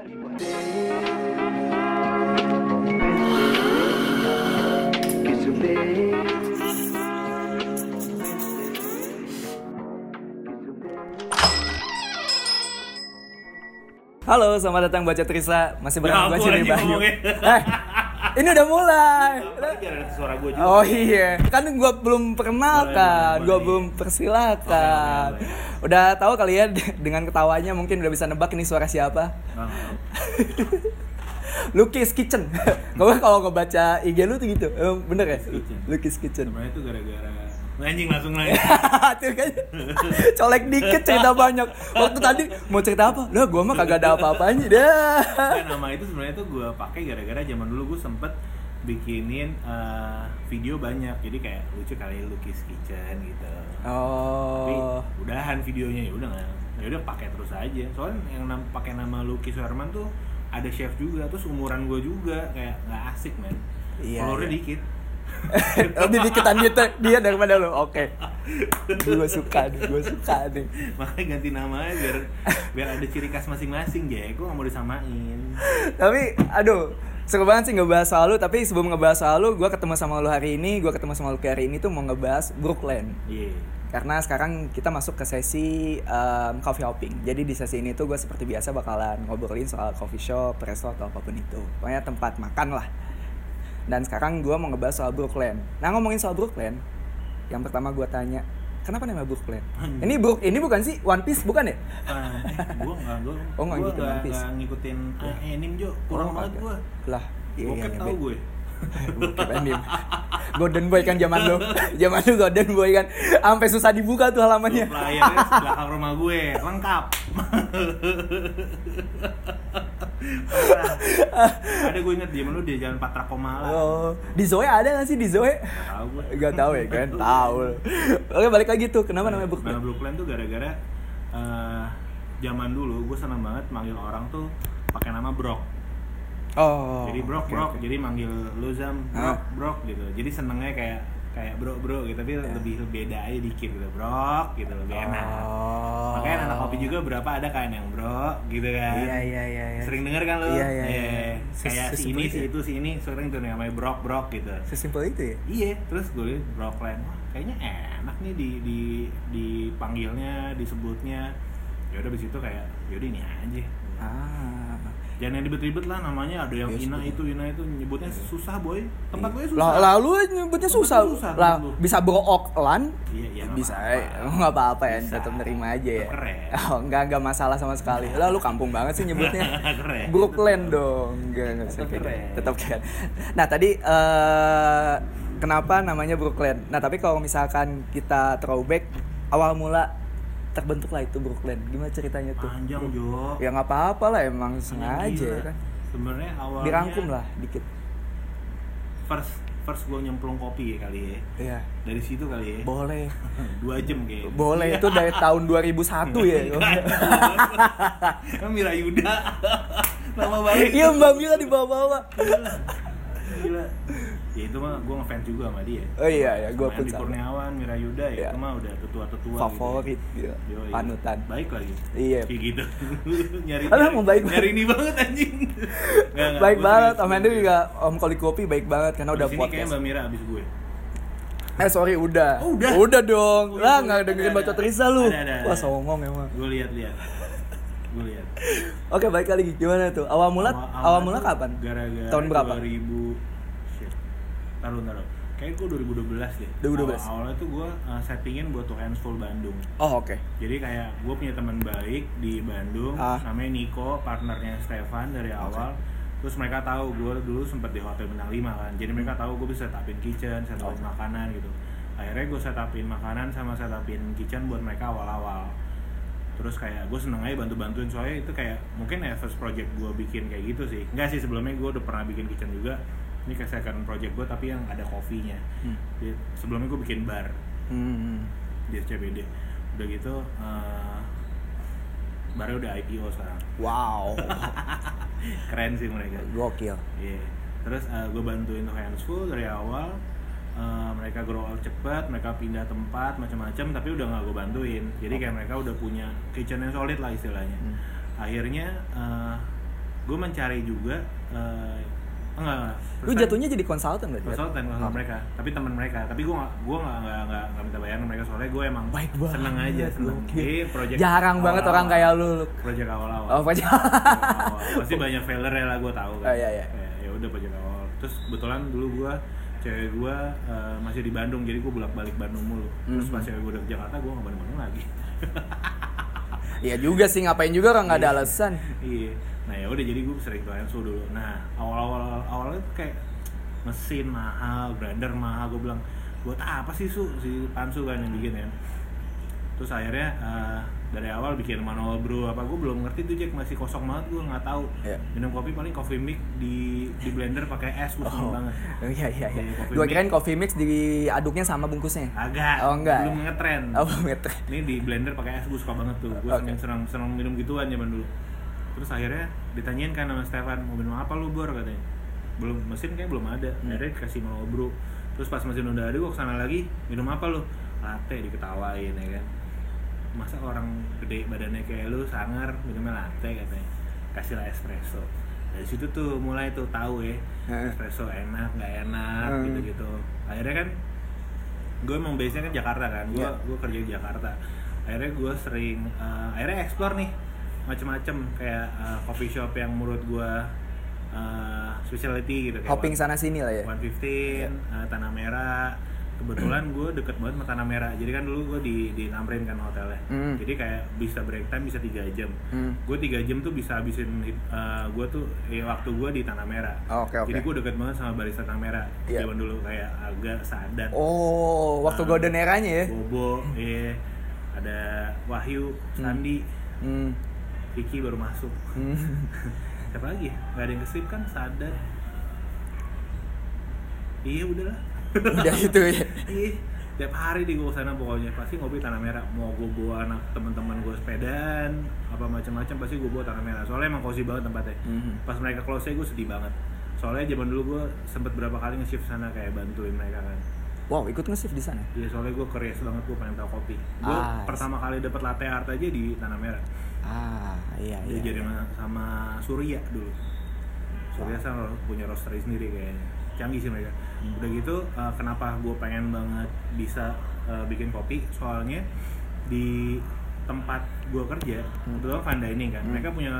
Halo, selamat datang Baca Trisa. Masih bareng Ya gue Ciri Bayu. Eh, ini udah mulai. Apalagi ada suara gue juga. Oh iya, kan gue belum perkenalkan, gue belum persilakan. Boleh. Udah tahu kali ya dengan ketawanya mungkin udah bisa nebak ini suara siapa? Nggak. Lukis Kitchen. Gue kalau ngebaca IG lu tuh gitu, Emang bener ya? Lukis Kitchen. Sebenarnya itu gara-gara anjing langsung tuh kan colek dikit cerita banyak. Waktu tadi mau cerita apa? Lah gue mah kagak ada apa-apanya dah Nah, nama itu sebenarnya tuh gue pakai gara-gara zaman dulu gue sempet bikinin eh, video banyak. Jadi kayak lucu kali lukis kitchen gitu. Tapi oh. udahan videonya ya udah ya udah pakai terus aja. Soalnya yang nam pakai nama Lukis Herman tuh ada chef juga terus umuran gue juga. Kayak nggak asik men. Iya, followernya iya. dikit lebih dikitan dia dia daripada lu. Oke. Gue suka nih gue suka nih. Makanya ganti nama aja biar biar ada ciri khas masing-masing ya gue nggak mau disamain. Tapi aduh seru banget sih ngebahas soal lu. Tapi sebelum ngebahas soal lu gue ketemu sama lu hari ini gue ketemu sama lu hari ini tuh mau ngebahas Brooklyn. Iya. Karena sekarang kita masuk ke sesi um, coffee hopping. Jadi di sesi ini tuh gue seperti biasa bakalan ngobrolin soal coffee shop, resto atau apa pun itu. Pokoknya tempat makan lah. Dan sekarang gue mau ngebahas soal Brooklyn. Nah ngomongin soal Brooklyn, yang pertama gue tanya, kenapa nama Brooklyn? Anjing. Ini Brook, ini bukan sih One Piece bukan ya? Ah, eh, gue nggak gue Oh, nggak gue ngikutin One Piece. nggak ngikutin ah, anime jo kurang Oh, banget kagak. gue Lah, iya iya. bokep iya, tau be- gue Bokep anime. Golden Boy kan zaman lu. Zaman lu Golden Boy kan. Sampai susah dibuka tuh halamannya. Flyernya belakang rumah gue lengkap. Ada gue inget dia lu di jalan Patra Komala Oh, di Zoe ada gak sih di Zoe? Nggak tahu gue Gak tahu ya kan? Tahu. Oke balik lagi tuh. Kenapa namanya Nama Brooklyn? Brooklyn tuh gara-gara eh, zaman dulu gue seneng banget manggil orang tuh pakai nama Brock. Oh. jadi Brock oke, Brock, oke. jadi manggil lu Zam Ah. Brock Brock gitu. Jadi senengnya kayak kayak bro bro gitu tapi lebih beda aja dikit gitu Brock gitu lebih enak. Oh. Makanya anak kopi juga berapa ada kan yang bro gitu kan. Iya iya iya. iya. Sering denger kan lu? Iya, iya, iya. Eh, Kayak si ini, si itu ya? itu, si ini sering tuh namanya Brock Brock gitu. Sesimpel itu ya. Iya, terus gue liat Brockland, wah kayaknya enak nih di di dipanggilnya, disebutnya. Ya udah itu kayak, yaudah ini aja. Ah. Jangan yang ribet-ribet lah namanya, ada yang Yes, Ina betul. itu, Ina itu nyebutnya susah boy. Tempat gue susah. Lah, lalu nyebutnya susah. susah, lah, bisa Brookland. Iya, iya. nggak bisa apa-apa. nggak apa-apa ya tetap nerima aja ya keren. oh enggak enggak masalah sama sekali lah lu kampung banget sih nyebutnya Keren. Brooklyn dong enggak enggak usah Tetap kayak gitu. keren. tetap keren nah tadi eh, kenapa namanya Brooklyn nah tapi kalau misalkan kita throwback awal mula terbentuklah itu Brooklyn gimana ceritanya tuh Panjang Jo. ya nggak apa-apa lah emang sengaja ya kan Sebenarnya awalnya dirangkum lah dikit First first gue nyemplung kopi ya kali ya. Iya Dari situ kali ya. boleh Dua jam kayaknya. boleh itu dari tahun 2001 ya Kan Mira Yuda. Lama banget. iya Mbak Mila di bawah-bawah Gila. Ya itu mah gue ngefans juga sama dia. Oh iya, iya, gua Sama pun Andi sama. Kurniawan, Mira Yuda ya, Iya. itu mah udah tetua-tetua favorit gitu. gitu. Yoi. panutan Baik lagi. Iya. Kayak gitu. nyari Alah, nyari, baik nyari ini banget anjing. Nggak, nggak, baik banget Om Hendro serius. juga Om Koli Kopi baik banget karena udah sini kayaknya podcast Mbak Mira abis gue. eh sorry udah Oh, udah? udah dong Oh, lah nggak dengerin ada. baca Trisa lu Ada, ada, wah songong emang Gue lihat-lihat. Gue lihat. oke baik kali gimana tuh awal mula awal, mula tuh kapan Gara-gara tahun berapa 2000 shit. Taruh taruh. Kayak gue 2012 deh. 2012. Awal, awalnya tuh gue uh, settingin buat tuh Handsful Bandung. oh oke Jadi kayak gue punya teman baik di Bandung, Ah. namanya Niko, partnernya Stefan dari awal. Terus mereka tahu gue dulu sempat di hotel bintang 5 kan. Jadi mereka tahu gue bisa setupin kitchen, setupin Oh. makanan gitu. Akhirnya gue setupin makanan sama setupin kitchen buat mereka awal-awal. Terus kayak gue seneng aja bantu-bantuin soalnya itu kayak mungkin ya first project gue bikin kayak gitu sih. Enggak sih sebelumnya gue udah pernah bikin kitchen juga. Ini kayak second project gue tapi yang ada kopinya. Hmm. Jadi, sebelumnya gue bikin bar hmm. di SCBD udah gitu eh baru udah IPO sekarang wow keren sih mereka gokil Iya. terus gue bantuin tuh Handsful dari awal Eh, mereka grow up cepat mereka pindah tempat macam-macam tapi udah nggak gue bantuin jadi kayak mereka udah punya kitchen yang solid lah istilahnya Hmm. akhirnya eh, gue mencari juga eh, enggak. Lu jatuhnya jadi konsultan berarti. konsultan konsultan Oh. mereka tapi teman mereka tapi gue gak gue gak, gak, gak, gak minta bayaran mereka soalnya gue emang Baik banget. seneng aja seneng Oke. jadi project Jarang banget orang kayak lu. Lu. project awal-awal Oh, Pak. Awal-awal. pasti banyak failure ya lah gue tahu kan Oh, iya, iya. Ya udah project awal terus kebetulan dulu gue cewek gue eh, masih di Bandung jadi gue bolak balik Bandung mulu terus Mhm. pas cewek gue udah ke Jakarta gue gak Bandung Bandung lagi Iya juga sih ngapain juga orang nggak ada alasan. iya nah ya udah jadi gue sering ke Enso dulu nah awal-awal awalnya tuh kayak mesin mahal grinder mahal gue bilang buat apa sih su si Pansu kan yang bikin ya terus akhirnya eh, dari awal bikin manual brew apa gue belum ngerti tuh Jack masih kosong banget gue nggak tahu Iya. minum kopi paling coffee mix di di blender pakai es gue Oh. banget Iya iya iya. Mix. kirain coffee mix diaduknya sama bungkusnya. agak Oh, enggak belum ngetren Oh, meter. ini di blender pakai es gue suka banget tuh gue Oke. seneng seneng seneng minum gituan zaman dulu terus akhirnya ditanyain kan sama Stefan mau minum apa lu bor? katanya. Belum mesin kayak belum ada. Hmm. akhirnya dikasih mau bro. Terus pas mesin udah ada gue ke sana lagi minum apa lu? Latte diketawain ya kan. Masa orang gede badannya kayak lu sangar minumnya latte katanya. Kasihlah espresso. Dari situ tuh mulai tuh tahu ya espresso enak nggak enak Hmm. gitu gitu akhirnya kan gue emang base nya kan Jakarta kan. Gue Iya. gue kerja di Jakarta. Akhirnya gue sering eh, akhirnya explore nih macem-macem kayak eh, coffee shop yang menurut gue eh, specialty gitu kayak Hopping sana sini lah ya. 115 eh, Tanah Merah kebetulan gue deket banget sama Tanah Merah jadi kan dulu gue di di Tamrin kan hotelnya Hmm. jadi kayak bisa break time bisa tiga jam Hmm. gue tiga jam tuh bisa habisin gue tuh ya, waktu gue di Tanah Merah Oh, Oke oke. jadi gue deket banget sama barista Tanah Merah zaman dulu kayak agak sadat Oh, waktu Ah. golden eranya ya. Bobo iya ada Wahyu Sandi Hmm. Vicky baru masuk Hmm. siapa lagi ya? Gak ada yang kesip kan sadat iya udahlah Udah itu ya. Iya, tiap hari di gue sana pokoknya pasti ngopi tanah merah. Mau gue bawa anak teman-teman gue sepedaan, apa macam-macam pasti gue bawa tanah merah. Soalnya emang cozy banget tempatnya. Mhm. Pas mereka close gue sedih banget. Soalnya zaman dulu gue sempet berapa kali nge-shift sana kayak bantuin mereka kan. Wow, ikut nge-shift di sana. Iya, soalnya gue curious banget gue pengen tahu kopi. Gue Ah, pertama kali dapet latte art aja di tanah merah. Ah, iya iya. Dia jadi iya. sama, sama Surya dulu. Surya sama punya roastery sendiri kayaknya. Canggih sih mereka. Hmm. Udah gitu uh, kenapa gue pengen banget bisa uh, bikin kopi? Soalnya di tempat gue kerja, Hmm. kebetulan fine dining kan. Hmm. Mereka punya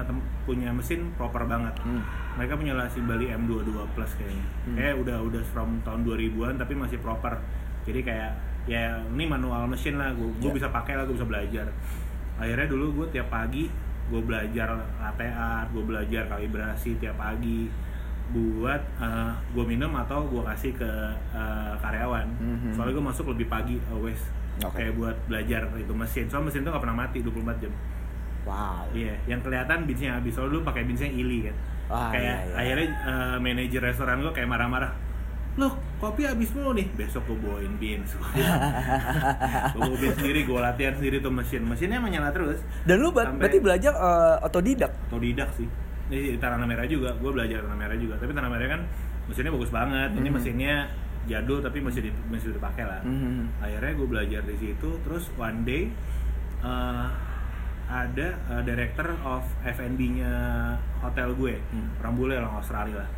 punya mesin proper banget. Hmm. Mereka punya Lassi Bali M22 Plus kayaknya. Hmm. Kayak udah udah from tahun 2000-an tapi masih proper. Jadi kayak ya ini manual mesin lah, gue Yeah. bisa pakai lah, gue bisa belajar. Akhirnya dulu gue tiap pagi gue belajar art, gue belajar kalibrasi tiap pagi buat gue minum atau gue kasih ke uh, karyawan. Mhm. Soalnya gue masuk lebih pagi always. Oke. Kayak buat belajar itu mesin. Soalnya mesin tuh gak pernah mati 24 jam. Wow. Iya, yang kelihatan binsnya habis. Soalnya dulu pakai binsnya ili kan. Ah, kayak iya, iya. akhirnya eh, manajer restoran gue kayak marah-marah. Loh, kopi habis mulu nih. Besok gue bawain bins. gue bawa bins sendiri, gue latihan sendiri tuh mesin. Mesinnya emang nyala terus. Dan lu ber- Sampai- berarti belajar eh, otodidak. Otodidak sih. Ini di Tanah Merah juga, gue belajar Tanah Merah juga. Tapi Tanah Merah kan mesinnya bagus banget. Ini Mhm. mesinnya jadul tapi masih di, masih dipakai lah. Mhm. Akhirnya gue belajar di situ. Terus one day eh, ada eh, director of F&B-nya hotel gue, Hmm. orang bule orang Australia lah.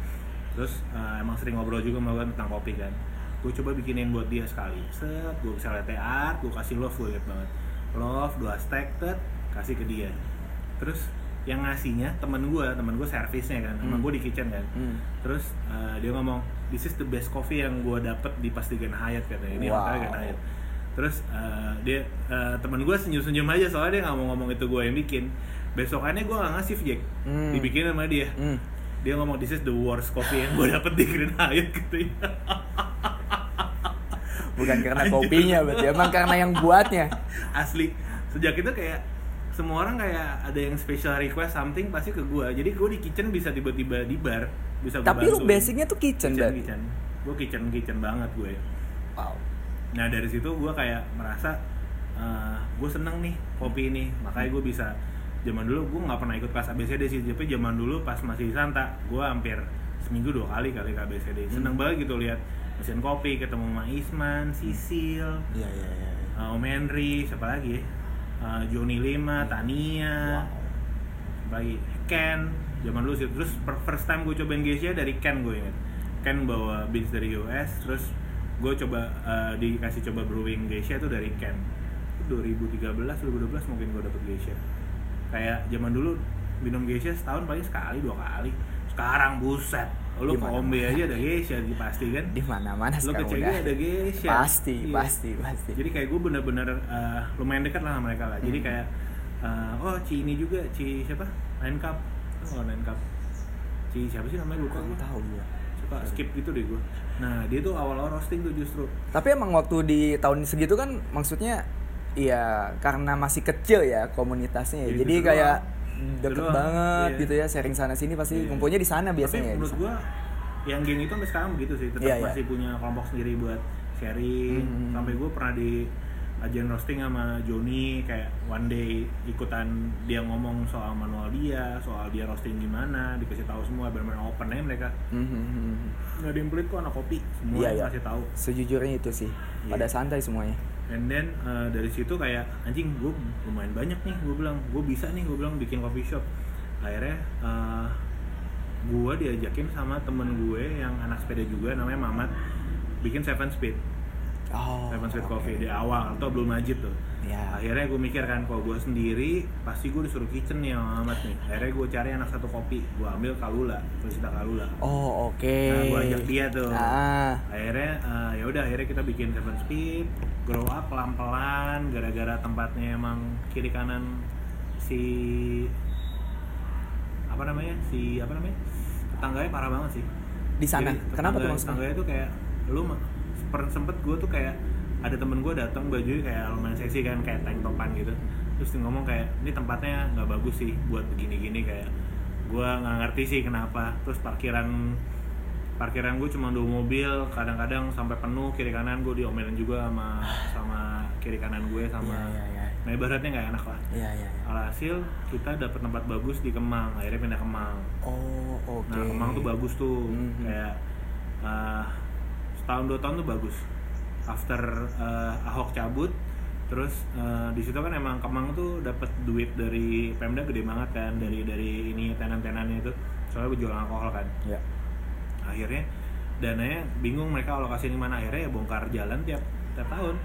Terus eh, emang sering ngobrol juga melakukan tentang kopi kan. Gue coba bikinin buat dia sekali. Set, gue bisa art, gue kasih love gue liat banget. Love, dua stack, tet, kasih ke dia. Terus yang ngasihnya temen gue, temen gue servisnya kan, Hmm. gue di kitchen kan. Hmm. Terus eh, dia ngomong, this is the best coffee yang gue dapet di Pastigan Hyatt katanya. Ini Wow. hotel Grand Hyatt. Terus eh, dia eh, temen gue senyum-senyum aja soalnya dia nggak mau ngomong itu gue yang bikin. Besokannya gue nggak ngasih Jack, Hmm. dibikin sama dia. Hmm. Dia ngomong this is the worst coffee yang gue dapet di Grand Hyatt gitu ya. Bukan karena Anjir. kopinya berarti, emang karena yang buatnya. Asli. Sejak itu kayak semua orang kayak ada yang special request something pasti ke gue. Jadi gue di kitchen bisa tiba-tiba di bar bisa gua Tapi lu basicnya tuh kitchen, kitchen, kitchen. Gue kitchen kitchen banget gue. Wow. Nah dari situ gue kayak merasa gue seneng nih kopi ini, makanya gue bisa zaman dulu gue nggak pernah ikut kelas ABCD sih, tapi zaman dulu pas masih di Santa, gue hampir seminggu dua kali kali ke ABCD. Seneng Hmm. banget gitu lihat mesin kopi, ketemu sama Isman, Sisil, Iya iya iya. uh, Om Henry, siapa lagi ya? Uh, Joni Lima, Tania, Wow. lagi Ken, zaman dulu sih terus per- first time gue cobain geisha dari Ken gue inget Ken bawa beans dari US terus gue coba eh, dikasih coba brewing geisha itu dari Ken Itu 2013 2012 mungkin gue dapet geisha kayak zaman dulu minum geisha setahun paling sekali dua kali. Sekarang buset lu ke? Ombe aja ada geisha pasti kan? Di mana-mana lu ke CG ada geisha. Pasti Iya. pasti pasti. Jadi kayak gue bener-bener eh, lumayan dekat lah sama mereka lah. Jadi Hmm. kayak eh, oh Ci ini juga Ci siapa? Nine Cup. Oh Nine Cup. Ci siapa sih namanya? Lupa gue tahu suka skip gitu deh gue nah dia tuh awal-awal roasting tuh justru. Tapi emang waktu di tahun segitu kan maksudnya ya karena masih kecil ya komunitasnya ya. Iya, Jadi gitu kayak doang. deket doang. banget Iya. gitu ya sharing sana sini pasti Iya. kumpulnya di sana biasanya tapi ya. menurut sana. gue yang geng itu sampai sekarang begitu sih tetap Iya, iya. masih punya kelompok sendiri buat sharing Hmm. sampai gue pernah di ajan roasting sama Joni kayak one day ikutan dia ngomong soal manual dia soal dia roasting gimana dikasih tahu semua benar-benar open aja mereka Mhm, mhm. nggak kok anak kopi semua Iya, iya. kasih tahu Sejujurnya itu sih. Iya. Pada santai semuanya. And then uh, dari situ kayak anjing gue lumayan banyak nih gue bilang gue bisa nih gue bilang bikin coffee shop akhirnya uh, gue diajakin sama temen gue yang anak sepeda juga namanya Mamat bikin Seven Speed Oh. Seven Speed oke. Coffee di awal atau belum majid tuh Ya. akhirnya gue mikir kan kalau gue sendiri pasti gue disuruh kitchen nih sama Mamat nih akhirnya gue cari anak satu kopi gue ambil Kalula Felicita Kalula Oh, oke. Nah, gue ajak dia tuh. Ah. akhirnya eh, ya udah akhirnya kita bikin seven speed grow up pelan pelan gara-gara tempatnya emang kiri kanan si apa namanya si apa namanya tetangganya parah banget sih Di sana. Jadi, Kenapa tuh maksudnya? tetangganya tuh kayak lu sempet gue tuh kayak ada temen gue datang bajunya kayak lumayan seksi kan kayak tank topan gitu terus dia ngomong kayak ini tempatnya nggak bagus sih buat begini-gini kayak gue nggak ngerti sih kenapa terus parkiran parkiran gue cuma dua mobil kadang-kadang sampai penuh kiri kanan gue diomelin juga sama sama kiri kanan gue sama Iya, iya, iya. nah ibaratnya nggak enak lah Iya, iya. iya. alhasil kita dapat tempat bagus di Kemang akhirnya pindah ke Kemang Oh, oke. Nah, Kemang tuh bagus tuh. Mhm. Kayak uh, setahun dua tahun tuh bagus. After uh, Ahok cabut, terus uh, di situ kan emang Kemang tuh dapat duit dari Pemda gede banget kan dari dari ini tenan-tenannya itu. Soalnya jual alkohol kan. Ya. Akhirnya dananya bingung mereka alokasi di mana akhirnya ya bongkar jalan tiap tiap tahun.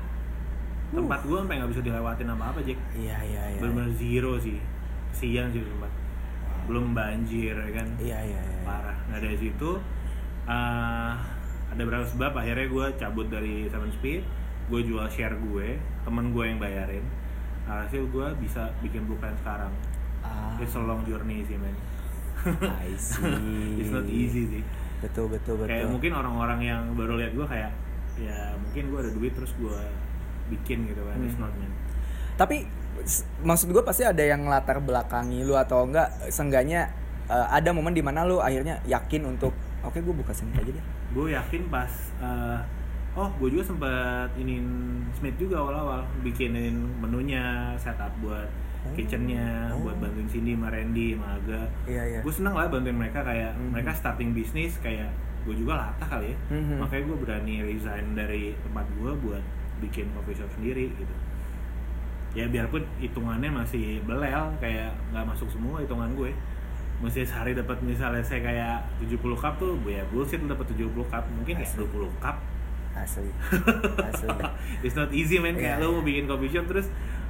Tempat gua sampai nggak bisa dilewatin apa-apa, Jack. Iya, iya, iya. Bener-bener zero sih. Siang sih tempat. Belum banjir ya kan Iya, iya, iya. parah nah dari situ eh, ada beberapa sebab? Akhirnya gue cabut dari Seven Speed. Gue jual share gue temen gue yang bayarin. Hasil gue bisa bikin blueprint sekarang. Ah, it's a long journey sih men. I see. it's not easy sih. Betul, betul, betul. kayak mungkin orang-orang yang baru lihat gue kayak ya mungkin gue ada duit terus gue bikin gitu kan. It's Hmm. not man Tapi maksud gue pasti ada yang latar belakangi lu atau enggak. Seenggaknya eh, ada momen di mana lu akhirnya yakin untuk oke gue buka sini aja deh. Gue yakin pas eh, oh gue juga sempat inin Smith juga awal-awal bikinin menunya setup buat Oh. kitchennya Oh. buat bantuin Cindy sama Randy sama Aga Iya, iya. gue seneng lah bantuin mereka kayak Mhm. mereka starting bisnis kayak gue juga latah kali ya Mhm. makanya gue berani resign dari tempat gue buat bikin coffee shop sendiri gitu ya biarpun hitungannya masih belel kayak nggak masuk semua hitungan gue mesti sehari dapat misalnya saya kayak 70 cup tuh ya bullshit dapat 70 cup mungkin kayak Asli. 20 cup Asli. Asli. it's not easy man kayak Iya, lu iya. mau bikin coffee shop terus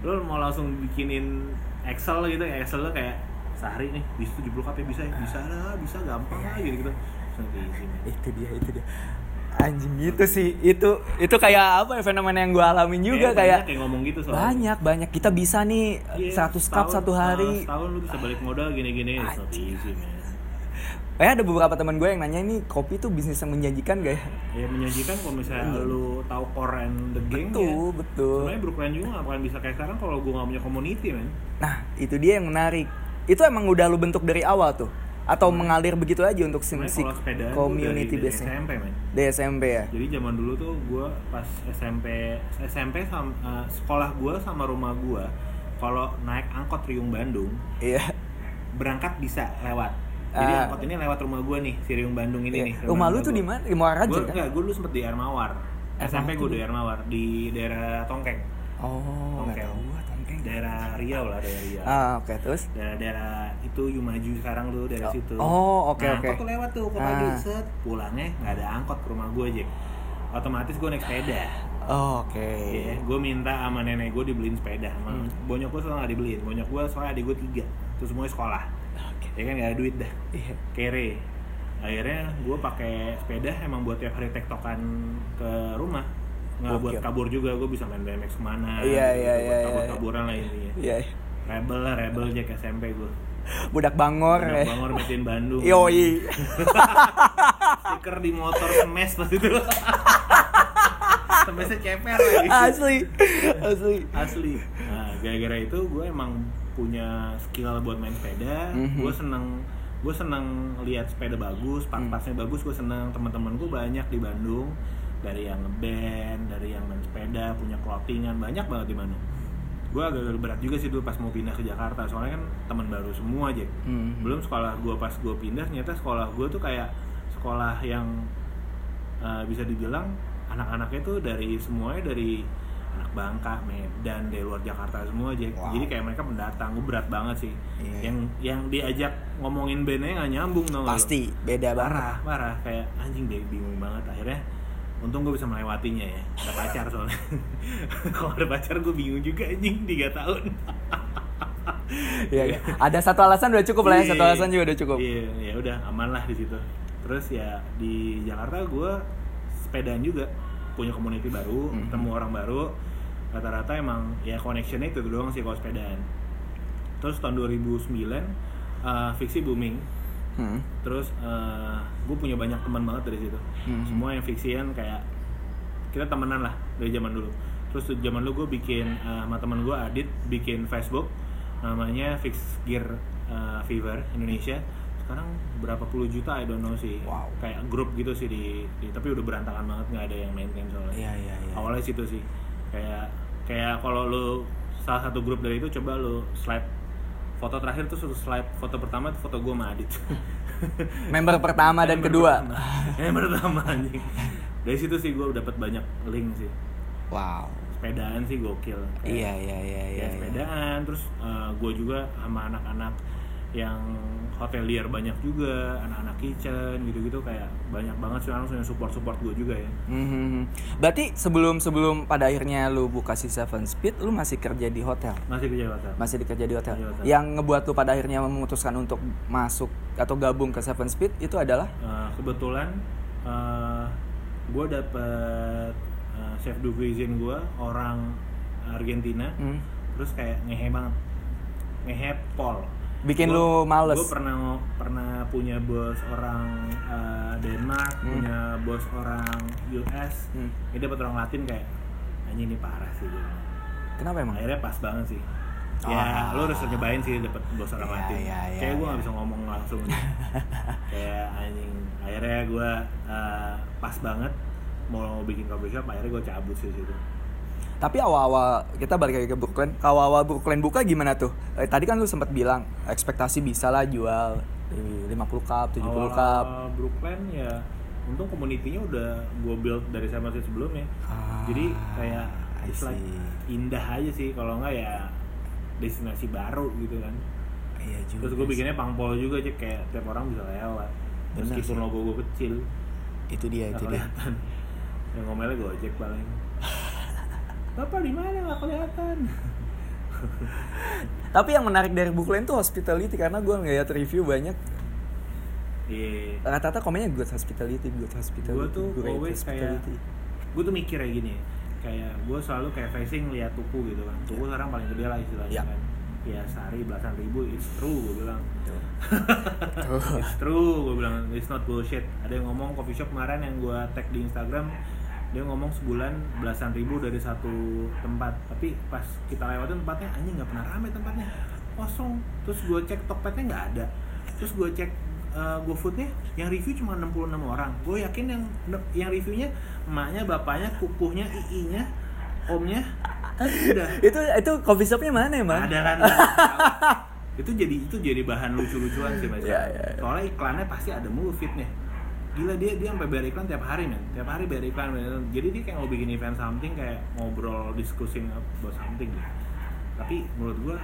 lu mau langsung bikinin Excel gitu Excel lu kayak sehari nih bisa 70 cup ya bisa ya bisa lah bisa gampang lah gitu gitu it's not easy man itu dia, itu dia. Anjing itu sih, itu itu kayak apa ya fenomena yang gue alamin juga Kayak kayak banyak yang ngomong gitu soalnya. banyak banyak. Kita bisa nih Iya, 100 cup satu hari. uh, setahun lu bisa balik modal gini-gini Kayak ada beberapa teman gue yang nanya ini kopi tuh bisnis yang menjanjikan gak ya? ya menjanjikan kalau misalnya lu tahu core and the gang Betul, ya betul. sebenarnya Brooklyn juga gak akan bisa kayak sekarang kalau gue gak punya community man. Nah, itu dia yang menarik. Itu emang udah lu bentuk dari awal tuh atau mengalir begitu aja untuk si, sebenarnya si kalau sepedaan gua community base SMP man Dari SMP ya. jadi zaman dulu tuh gue pas SMP SMP sama eh, sekolah gue sama rumah gue kalau naik angkot Riung Bandung Iya. berangkat bisa lewat jadi Ah. angkot ini lewat rumah gue nih si Riung Bandung ini Iya. nih Rumah lu tuh di mana? Di Muara Raja gue kan? enggak gue dulu sempet di Air Mawar Air SMP gue di Air Mawar di daerah Tongkeng Oh, Tongkeng. Daerah Riau lah daerah Riau Ah, oke terus. daerah-daerah itu Yumaju sekarang tuh dari situ oh, oke, nah, oke. angkot tuh lewat tuh ke pagi Ah. set pulangnya nggak ada angkot ke rumah gue aja otomatis gue naik sepeda Oh, oke. Iya, gue minta sama nenek gue dibeliin sepeda sama Hmm. bonyok gue soalnya nggak dibeliin bonyok gue soalnya adik gue tiga terus semuanya sekolah Oke. ya kan nggak ada duit dah Iya. kere akhirnya gue pakai sepeda emang buat tiap hari tektokan ke rumah nggak buat kabur juga gue bisa main BMX ke mana Iya, iya, buat iya, iya. kabur-kaburan lah intinya Iya. rebel lah rebel Jack SMP gue Budak Bangor Udah ya. bangor mesin Bandung Yoi. stiker di motor semes pas itu semesnya ceper lagi Asli. Asli. asli nah gara-gara itu gue emang punya skill buat main sepeda Mhm. gue seneng gue seneng lihat sepeda bagus part-partnya bagus gue seneng teman-teman gue banyak di Bandung dari yang ngeband dari yang main sepeda punya clothingan banyak banget di Bandung gue agak berat juga sih dulu pas mau pindah ke Jakarta soalnya kan teman baru semua aja Hmm. belum sekolah gue pas gue pindah ternyata sekolah gue tuh kayak sekolah yang uh, bisa dibilang anak-anaknya tuh dari semuanya dari anak Bangka, Medan, dari luar Jakarta semua aja. Wow. Jadi kayak mereka pendatang, gue berat banget sih. Iya. Yang yang diajak ngomongin bandnya nggak nyambung dong. Pasti beda banget. parah, parah kayak anjing deh bingung banget akhirnya. Untung gue bisa melewatinya ya. Ada pacar soalnya. Kalau ada pacar gue bingung juga anjing 3 tahun. Iya, iya. Ada satu alasan udah cukup lah ya, satu Iya. alasan juga udah cukup. Iya, ya udah aman lah di situ. Terus ya di Jakarta gue sepedaan juga punya community baru, Mhm. ketemu orang baru. Rata-rata emang ya connectionnya itu doang sih kalau sepedaan. Terus tahun 2009 uh, fiksi booming. Hmm. Terus gue punya banyak teman banget dari situ. Mhm. Semua yang fiksian kayak kita temenan lah dari zaman dulu. Terus zaman dulu gue bikin uh, sama teman gue Adit bikin Facebook namanya Fix Gear uh, Fever Indonesia. Sekarang berapa puluh juta I don't know sih. Wow. Kayak grup gitu sih di, di- tapi udah berantakan banget nggak ada yang maintain soalnya. Iya, iya, iya. Awalnya situ sih. Kayak kayak kalau lu salah satu grup dari itu coba lu slide foto terakhir tuh suruh slide foto pertama tuh foto gue sama Adit. Member pertama dan Member kedua. pertama. Member pertama anjing. Dari situ sih gue dapat banyak link sih. Wow. Sepedaan sih gokil. Kayak- Iya, iya, iya, ya, iya. iya. sepedaan terus gue juga sama anak-anak yang hotelier banyak juga, anak-anak kitchen gitu-gitu kayak banyak banget sih orang yang support-support gue juga ya. Mhm. Berarti sebelum sebelum pada akhirnya lu buka si Seven Speed, lu masih kerja di hotel? Masih kerja hotel. Masih dikerja di hotel. Di hotel. Yang ngebuat lu pada akhirnya memutuskan untuk masuk atau gabung ke Seven Speed itu adalah Uh, kebetulan gue dapet uh, chef de cuisine gue orang Argentina hmm, terus kayak ngehe banget ngehe pol bikin lu males. gue pernah pernah punya bos orang uh, Denmark Hmm. punya bos orang US Hmm. ini dapat orang Latin kayak anjing ini parah sih gue Kenapa emang? akhirnya pas banget sih Ah. ya lo harus nyobain sih dapat bos orang Iya, Latin iya, iya, kayak gue iya. nggak bisa ngomong langsung kayak anjing akhirnya gue uh, pas banget mau bikin coffee shop akhirnya gue cabut sih situ Tapi awal-awal kita balik lagi ke Brooklyn. Kalau awal Brooklyn buka gimana tuh? Eh, tadi kan lu sempat bilang ekspektasi bisa lah jual eh, 50 cup, 70 Awal cup. Brooklyn ya untung community-nya udah gue build dari sama sih sebelumnya Ah, jadi kayak like indah aja sih kalau nggak ya destinasi baru gitu kan Iya juga. terus gue bikinnya pangpol juga aja kayak tiap orang bisa lewat meskipun logo gue kecil itu dia itu dia. yang ngomelnya gojek paling bapak di mana? Nggak kelihatan. Tapi yang menarik dari Brooklyn tuh hospitality karena gue ngeliat review banyak. Iya. Rata-rata komennya good hospitality, good hospitality. gue tuh always kayak hospitality. gue tuh mikir kayak gini kayak gue selalu kayak facing lihat tuku gitu kan. Tuku sekarang paling gede lah istilahnya Iya. kan. Ya sehari belasan ribu it's true gue bilang. It's true gue bilang it's not bullshit. Ada yang ngomong coffee shop kemarin yang gue tag di Instagram dia ngomong sebulan belasan ribu dari satu tempat. Tapi pas kita lewatin tempatnya anjing nggak pernah rame tempatnya. Kosong. Terus gue cek Tokpednya nggak ada. Terus gue cek uh, GoFoodnya yang review cuma 66 orang. Gue yakin yang yang reviewnya emaknya bapaknya kukuhnya iinya omnya udah. Itu itu coffee shopnya mana emang? ada kan? Itu jadi itu jadi bahan lucu-lucuan sih mas. Iya, iya, iya. soalnya iklannya pasti ada mulu fitnya gila dia dia sampai bayar iklan tiap hari men. Tiap hari bayar iklan, bayar iklan. jadi dia kayak mau bikin event something kayak ngobrol discussing about something. Gitu. tapi menurut gua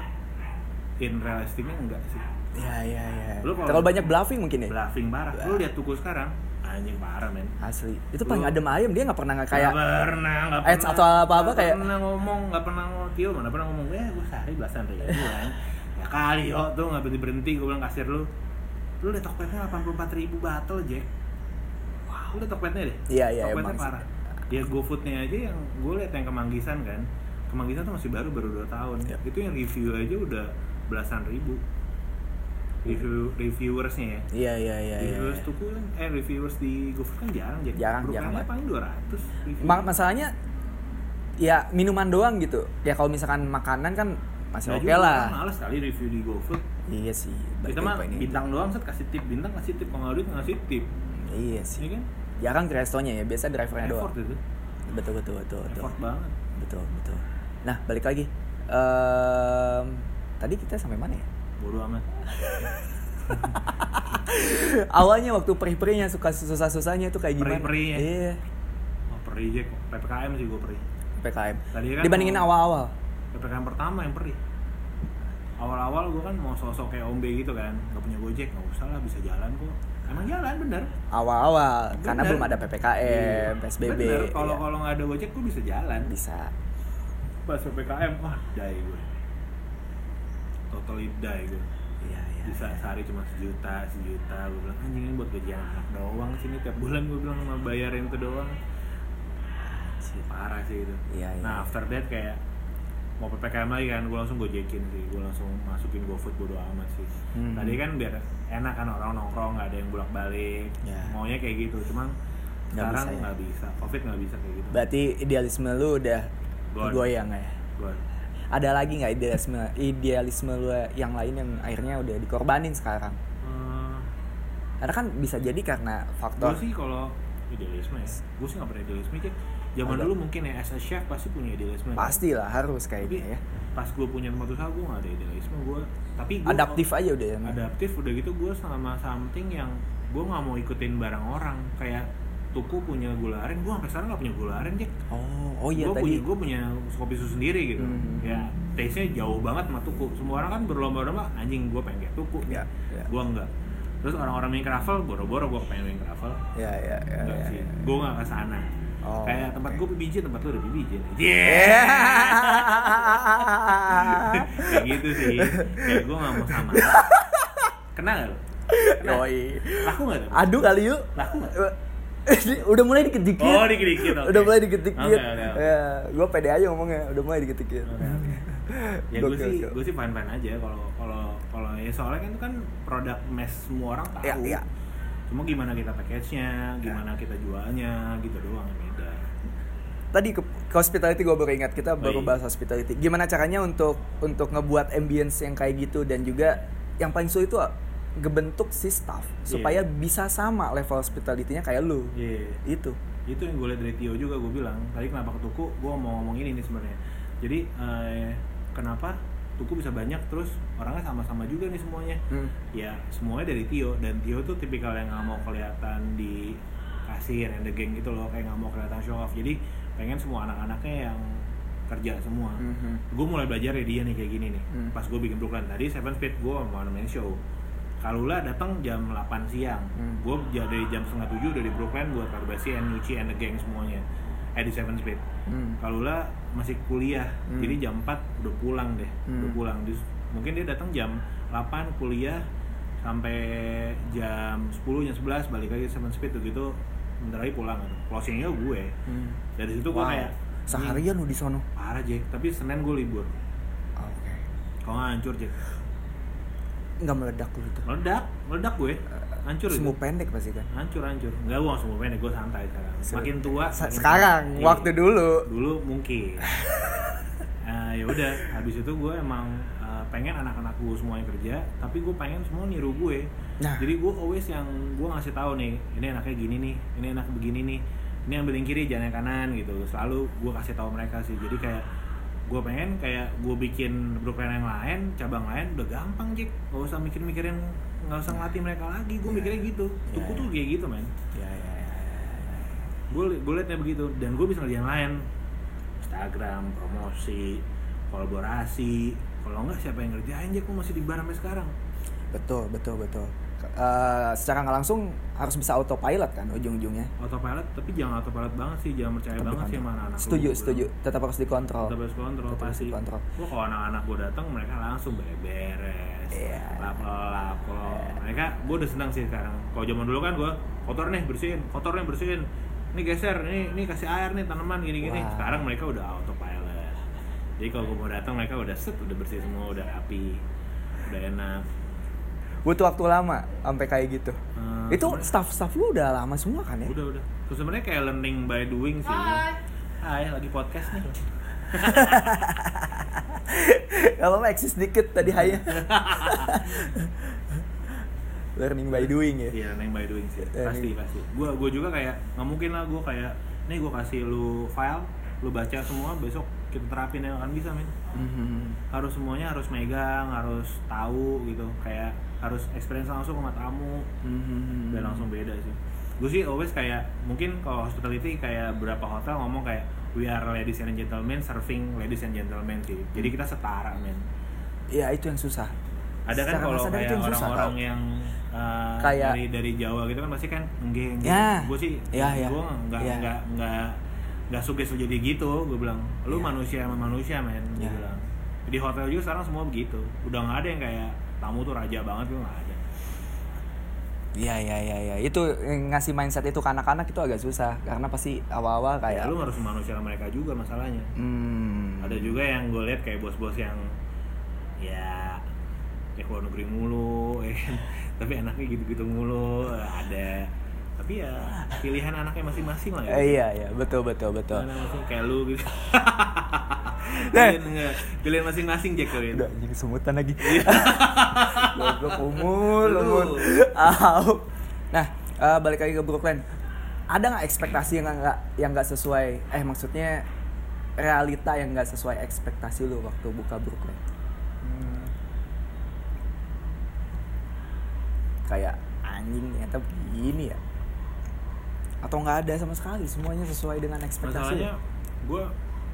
in realisticnya enggak sih. Ya ya ya. Lu kalau- terlalu banyak bluffing mungkin ya? Bluffing parah. Lu lihat tuku sekarang anjing parah men. Asli. Itu paling adem ayam dia nggak pernah nggak kayak Nggak pernah nggak Ads pernah. atau apa-apa nggak kayak- pernah ngomong nggak pernah ngomong. Tio mana pernah ngomong eh gue sehari belasan ribu kan. Ya kali yo tuh nggak berhenti berhenti gue bilang kasir lu. Lu liat Tokpednya delapan puluh empat ribu battle Jack liat Tokpednya deh. Iya, iya, Tokpednya parah. Ya GoFoodnya aja yang gue liat yang kemanggisan kan. Kemanggisan tuh masih baru baru 2 tahun. Iya. itu yang review aja udah belasan ribu. Review reviewersnya ya. Iya iya iya iya reviewers tuh kan eh reviewers di GoFood kan jarang Jack Jarang, jarang paling 200 review. Ma- masalahnya ya minuman doang gitu. Ya kalau misalkan makanan kan masih oke juga lah. orang Males kali review di GoFood. iya sih Kita mah bintang doang set kasih tip, bintang kasih tip, kalau nggak duit ngasih tip. iya sih. Iya kan? Jarang ke restonya ya biasa drivernya doang Effort itu. betul betul betul betul Effort banget. betul betul nah balik lagi Em, tadi kita sampai mana ya Bodoh amat. awalnya waktu perih-perihnya suka susah-susahnya itu kayak gimana Perih-perihnya. iya Oh, perih Jack. PPKM sih gue perih. PKM Tadi kan dibandingin awal-awal PPKM pertama yang perih. Awal-awal gue kan mau sosok kayak ombe gitu kan, nggak punya gojek, nggak usah lah bisa jalan kok. Emang jalan bener. awal-awal karena belum ada PPKM, Iya. PSBB. Bener. Kalau iya. kalau nggak ada gojek gue bisa jalan. bisa. Pas PPKM, wah die gue. Totally die gue. Iya, iya. bisa sehari cuma sejuta sejuta gue bilang anjing ini buat gajian anak doang sini tiap bulan gue bilang sama bayarin itu doang parah sih itu Iya, iya. nah after that kayak mau ppkm lagi kan gue langsung gojekin sih gue langsung masukin GoFood bodo amat sih Hmm. tadi kan biar enak kan orang nongkrong nggak ada yang bolak balik Ya. maunya kayak gitu cuman Nggak sekarang bisa ya. nggak bisa covid nggak bisa kayak gitu Berarti idealisme lu udah Gone. goyang ya. gue Ada lagi nggak idealisme idealisme lu yang lain yang akhirnya udah dikorbanin sekarang? Karena kan bisa jadi karena gue faktor sih kalau idealisme ya gue sih nggak pernah idealisme Jack zaman dulu mungkin ya as a chef pasti punya idealisme kan? pastilah harus tapi kayaknya ya. pas gue punya tempat usaha gue gak ada idealisme gue tapi gua Adaptif aja udah ya. adaptif udah gitu gue sama something yang gue nggak mau ikutin barang orang kayak tuku punya gula aren gue sampai sekarang gak punya gula aren Jack Oh, oh iya gue tadi. punya gue punya kopi susu sendiri gitu Hmm. ya taste nya jauh banget sama tuku semua orang kan berlomba-lomba anjing gue pengen kayak tuku Ya, ya. gue enggak terus orang-orang main kravel boro-boro gue pengen main kravel Ya, ya, ya. enggak ya, sih ya. gue gak ke sana Oh, kayak tempat oke. gue PBJ tempat lu ada PBJ Yeah. kayak gitu sih kayak gue gak mau sama kena gak? Kena? Yoi. laku gak tuh? Aduh kali yuk. laku gak? udah mulai dikit-dikit. Oh, dikit-dikit, oke. Udah mulai dikit-dikit. Oke, oke, oke. Ya, gua pede aja ngomongnya, udah mulai dikit-dikit. Oke, oke. ya gue sih gue sih fine fine aja kalau kalau kalau ya soalnya kan itu kan produk mes semua orang tahu Iya, iya. Cuma gimana kita package nya gimana kita jualnya gitu doang yang beda Tadi ke, ke hospitality gue baru ingat kita baru iya. bahas hospitality. Gimana caranya untuk untuk ngebuat ambience yang kayak gitu dan juga yang paling sulit itu ngebentuk si staff supaya bisa sama level hospitality-nya kayak lu. Iya. Itu. itu yang gue liat dari Tio juga gue bilang tadi kenapa ke Tuku gue mau ngomong ini nih sebenarnya jadi eh, kenapa Tuku bisa banyak terus orangnya sama-sama juga nih semuanya Hmm. ya semuanya dari Tio dan Tio tuh tipikal yang nggak mau kelihatan di kasir and the gang gitu loh kayak nggak mau kelihatan show off jadi pengen semua anak-anaknya yang kerja semua Mhm. gue mulai belajar dari dia nih kayak gini nih Hmm. pas gue bikin Brooklyn tadi Seven Speed gue mau main show Kalula datang jam 8 siang Hmm. gue dari jam setengah tujuh udah di Brooklyn buat Karbasi and Nuci and the gang semuanya eh di Seven Speed Hmm. Kalula masih kuliah Hmm. jadi jam 4 udah pulang deh udah Hmm. pulang Dis- mungkin dia datang jam 8 kuliah sampai jam 10 jam 11 balik lagi Seven Speed gitu bentar lagi pulang gitu. closingnya gue Hmm. dari situ gue Wow. kayak Seharian lu di sono. "Anjing, parah Jack tapi Senin gue libur Oke. kalau nggak hancur Jack Nggak meledak lu itu. meledak meledak gue hancur itu. Semu pendek pasti kan. hancur hancur. Nggak gue langsung pendek gue santai sekarang. Makin tua Se- makin sekarang santai. waktu dulu. dulu mungkin. Nah, ya udah. Habis itu gue emang uh, pengen anak-anak gue semuanya kerja tapi gue pengen semua niru gue. Nah. jadi gue always yang gue ngasih tahu nih ini enaknya gini nih ini enak begini nih ini ambil yang kiri jangan yang kanan gitu. Selalu gue kasih tahu mereka sih. Jadi kayak gue pengen kayak gue bikin Brooklyn yang lain cabang lain udah gampang Jack gak usah mikir-mikirin nggak usah ngelatih mereka lagi gue mikirnya gitu. Iya, tuku iya. tuh kayak gitu men. Ya ya gue gue liatnya begitu dan gue bisa ngerjain lain. Instagram promosi kolaborasi. Kalau enggak siapa yang ngerjain? Aja gue masih di bar sampai sekarang. Betul betul betul. Eh, secara nggak langsung harus bisa autopilot kan ujung-ujungnya. Autopilot? Tapi jangan autopilot banget sih jangan percaya Tapi banget sih sama anak-anak lu, setuju gua. setuju. Tetap harus dikontrol. Tetap harus kontrol Tetap harus pasti. dikontrol. gua kalau anak-anak gue datang mereka langsung beres Iya. lap lap kalau mereka gue udah senang sih sekarang. Kalau zaman dulu kan gue kotor nih bersihin kotor nih bersihin. Ini geser ini ini kasih air nih tanaman gini gini Wah. sekarang mereka udah autopilot. Jadi kalau gue mau datang mereka udah set udah bersih semua udah rapi udah enak. Butuh waktu lama sampai kayak gitu. Hmm, itu staff-staff lu udah lama semua kan ya? Udah udah. Terus sebenarnya kayak learning by doing sih. Hai lagi podcast nih kalau apa eksis dikit tadi haya learning by doing ya Iya, learning by doing sih. Learning. Pasti, pasti. Gua gua juga kayak nggak mungkin lah gua kayak nih gua kasih lu file, lu baca semua, besok kita terapin yang akan bisa, men. Mhm. Harus semuanya harus megang, harus tahu gitu. Kayak harus experience langsung sama tamu. Mhm. Udah langsung beda sih. Gue sih always kayak mungkin kalau hospitality kayak berapa hotel ngomong kayak we are ladies and gentlemen serving ladies and gentlemen sih. Jadi kita setara, men. ya itu yang susah Ada kan kalau kayak orang-orang yang uh, Kayak- dari dari Jawa gitu kan pasti kan enggeng. Ya. Gue sih, Ya, ya. gue nggak Ya. nggak nggak nggak suka jadi gitu. Gue bilang, lu Ya. manusia sama manusia men. Gue Ya. bilang. Di hotel juga sekarang semua begitu. Udah nggak ada yang kayak tamu tuh raja banget tuh nggak. Iya iya iya ya. Itu ngasih mindset itu ke anak-anak itu agak susah karena pasti awal-awal Kayak kayak lu harus manusia sama mereka juga masalahnya. hmm. Ada juga yang gue lihat kayak bos-bos yang ya ya keluar negeri mulu, ya kan. tapi anaknya gitu-gitu mulu ada. Tapi ya pilihan anaknya masing-masing lah. ya. Iya iya betul betul betul. Kayak lu gitu. Nah. pilihan masing-masing Jack Kawin. Udah jadi semutan lagi. Goblok umur umur. Nah, eh, balik lagi ke Brooklyn. Ada nggak ekspektasi yang nggak yang nggak sesuai? Eh maksudnya realita yang nggak sesuai ekspektasi lu waktu buka Brooklyn? Hmm. Kayak anjing ternyata begini ya? Atau nggak ada sama sekali? Semuanya sesuai dengan ekspektasi? Masalahnya gue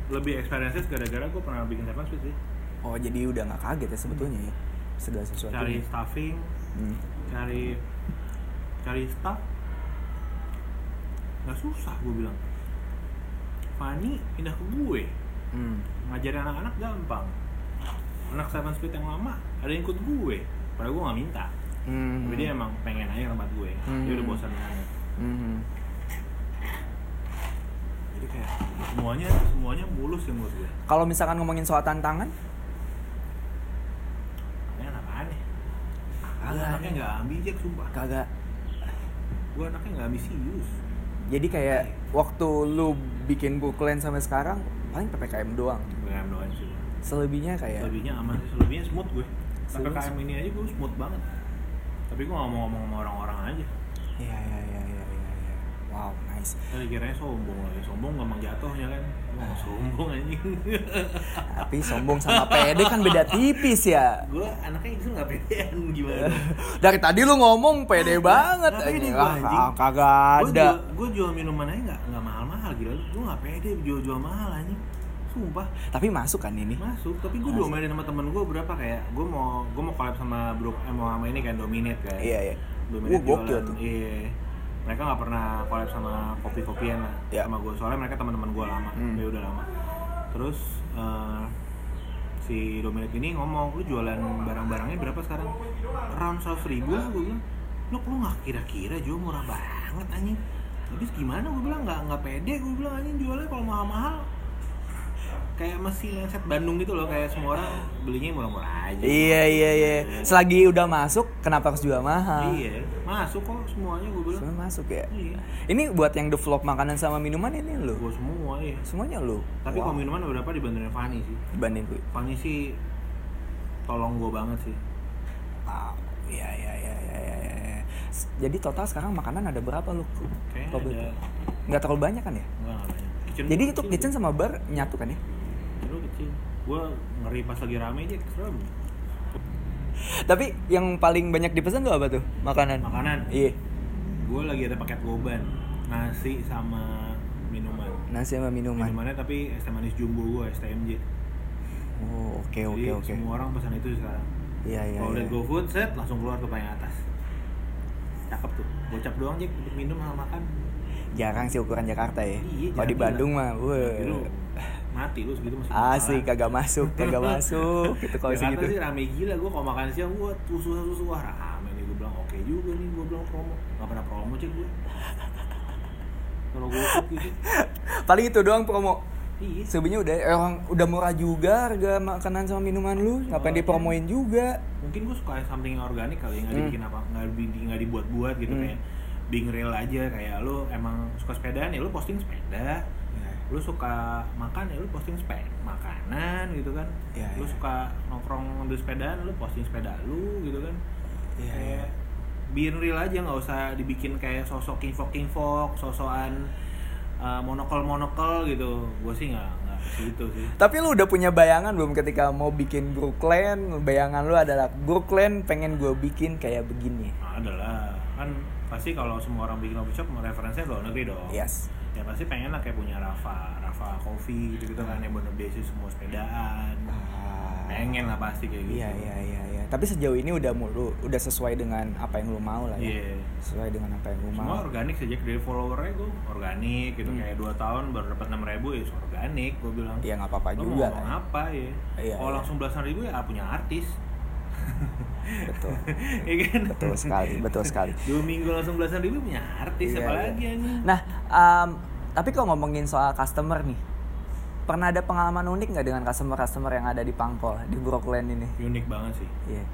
lebih experiences gara-gara gue pernah bikin seven suite sih. Oh jadi udah nggak kaget ya sebetulnya ya segala sesuatu. Cari staffing, Hmm. cari cari staff nggak susah gue bilang Fanny pindah ke gue Hmm. ngajarin anak-anak gampang anak seven speed yang lama ada yang ikut gue padahal gue nggak minta Hmm. tapi dia emang pengen aja tempat gue dia udah Hmm. bosan banget Hmm. Jadi kayak semuanya semuanya mulus ya menurut gue. Kalau misalkan ngomongin soal tantangan, ini anak aneh. Kagak anaknya ada. nggak ambijek sumpah. Kagak. gue anaknya nggak ambisius. Jadi kayak waktu lu bikin Brooklyn sampai sekarang paling PPKM doang. gue doain sih. Selebihnya kayak selebihnya aman sih. Selebihnya smooth gue. Selebihnya PPKM ini aja gue smooth banget. Tapi gue nggak mau ngomong sama orang-orang aja. Iya iya iya iya iya. iya. Wow, nice. tadi kiranya sombong lagi sombong gampang jatuhnya kan gue nggak sombong anjing Tapi sombong sama pede kan beda tipis ya. gue anaknya itu nggak pedean gimana Dari tadi lu ngomong pede banget. Nggak pede anjing. gua, Ah, anjing. kagak gue ada. jual, gue jual minuman aja nggak nggak mahal-mahal gila gue nggak pede jual jual mahal anjing sumpah Tapi masuk kan ini? masuk tapi gue diomelin sama temen gue berapa kayak gue mau gue mau collab sama bro eh, mau sama ini kan dominate kan Iya iya. Dominate Wah, gokil tuh. Iya. Mereka nggak pernah collab sama kopi-kopian lah Ya. sama gue. Soalnya mereka teman-teman gue lama, Hmm. dia udah lama. Terus eh, si Dominate ini ngomong, lu jualan barang-barangnya berapa sekarang? Around 100 ribu lah gue bilang. Lu lu nggak kira-kira jual murah banget anjing. Habis gimana gue bilang nggak nggak pede gue bilang anjing jualnya kalau mahal-mahal kayak masih mindset Bandung gitu loh kayak semua orang belinya murah-murah aja. Iya iya iya. Selagi udah masuk, kenapa harus jual mahal? Iya, masuk kok semuanya gue bilang. Semua masuk ya. Iya. Ini buat yang develop makanan sama minuman ini lu. Gue semua ya. Semuanya lu. Tapi Wow. kalau minuman beberapa dibantuin Fanny sih. dibanding gue. Fanny sih tolong gue banget sih. Wow. Iya iya iya iya iya. iya. S- Jadi total sekarang makanan ada berapa lu? Kayaknya ada Nggak terlalu banyak kan ya? enggak enggak banyak. Kitchen Jadi itu kitchen sama bar nyatu kan ya? Gue ngeri pas lagi rame aja serem. Tapi yang paling banyak dipesan tuh apa tuh? Makanan. Makanan. Iya. Gue lagi ada paket goban nasi sama minuman. Nasi sama minuman. Minumannya tapi es teh manis jumbo gue, STMJ. Oh, oke oke oke. semua orang pesan itu sekarang. Iya iya. kalau iya. lihat GoFood set langsung keluar ke paling atas cakep tuh gocap doang Jack untuk minum sama makan Jarang sih ukuran Jakarta ya. Iya, Kalau di Bandung mah, lu wah. Mati lu segitu masih Asli kagak masuk, kagak masuk. Gitu kalau segitu. sih rame gila gue kalau makan siang gue susu susu wah rame nih gue bilang oke juga nih gue bilang promo nggak pernah promo cek gue kalau gue gitu Paling itu doang promo. iya Sebenarnya udah eh, orang udah murah juga harga makanan sama minuman lu. Ngapain iya. dipromoin juga? mungkin gue suka something yang organik kali ya nggak Hmm. dibikin apa nggak di- nggak dibuat-buat gitu Hmm. kayak being real aja kayak lu emang suka sepedaan ya lu posting sepeda. Lu suka makan ya lu posting sepeda makanan gitu kan Iya, lu iya. suka nongkrong ngambil sepedaan lu posting sepeda lu gitu kan Iya, kayak being real aja nggak usah dibikin kayak sosok kinfok kinfok sosokan uh, monokel monokel gitu gue sih nggak nggak ke situ sih Tapi lu udah punya bayangan belum ketika mau bikin Brooklyn? Bayangan lu adalah Brooklyn pengen gue bikin kayak begini. nah, adalah kan pasti kalau semua orang bikin coffee shop referensinya luar negeri dong Yes. Ya pasti pengen lah kayak punya Rafa Rafa Coffee gitu gitu kan yang bener basic semua sepedaan pengen lah pasti kayak gitu Iya iya iya iya. Tapi sejauh ini udah mulu, udah sesuai dengan apa yang lu mau lah ya. Iya. Sesuai dengan apa yang lu semua mau. organik sejak dari followernya gue organik gitu Hmm. kayak 2 tahun baru dapat enam ribu ya organik gue bilang Iya nggak apa-apa juga mau lah. apa ya Iya, kalau iya. langsung belasan ribu ya punya artis Betul. Iya kan Betul sekali, betul sekali. dua minggu langsung belasan ribu punya artis Iya, apa iya. lagi anjing Nah, um, tapi kalau ngomongin soal customer nih, pernah ada pengalaman unik nggak dengan customer-customer yang ada di Pangkol di Brooklyn ini? unik banget sih Iya.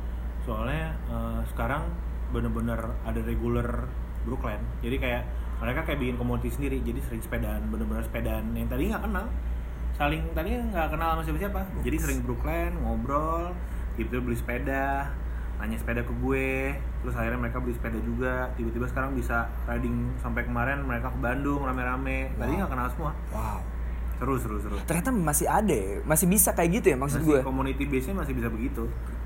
soalnya eh, sekarang bener-bener ada regular Brooklyn jadi kayak mereka kayak bikin komunitas sendiri jadi sering sepedaan bener-bener sepedaan yang tadi nggak kenal saling tadi nggak kenal sama siapa-siapa jadi sering Brooklyn ngobrol gitu beli sepeda nanya sepeda ke gue terus akhirnya mereka beli sepeda juga tiba-tiba sekarang bisa riding sampai kemarin mereka ke Bandung rame-rame tadi Wow. nggak kenal semua Wow. seru seru seru Ternyata masih ada, ya? masih bisa kayak gitu ya maksud masih gue. community base nya masih bisa begitu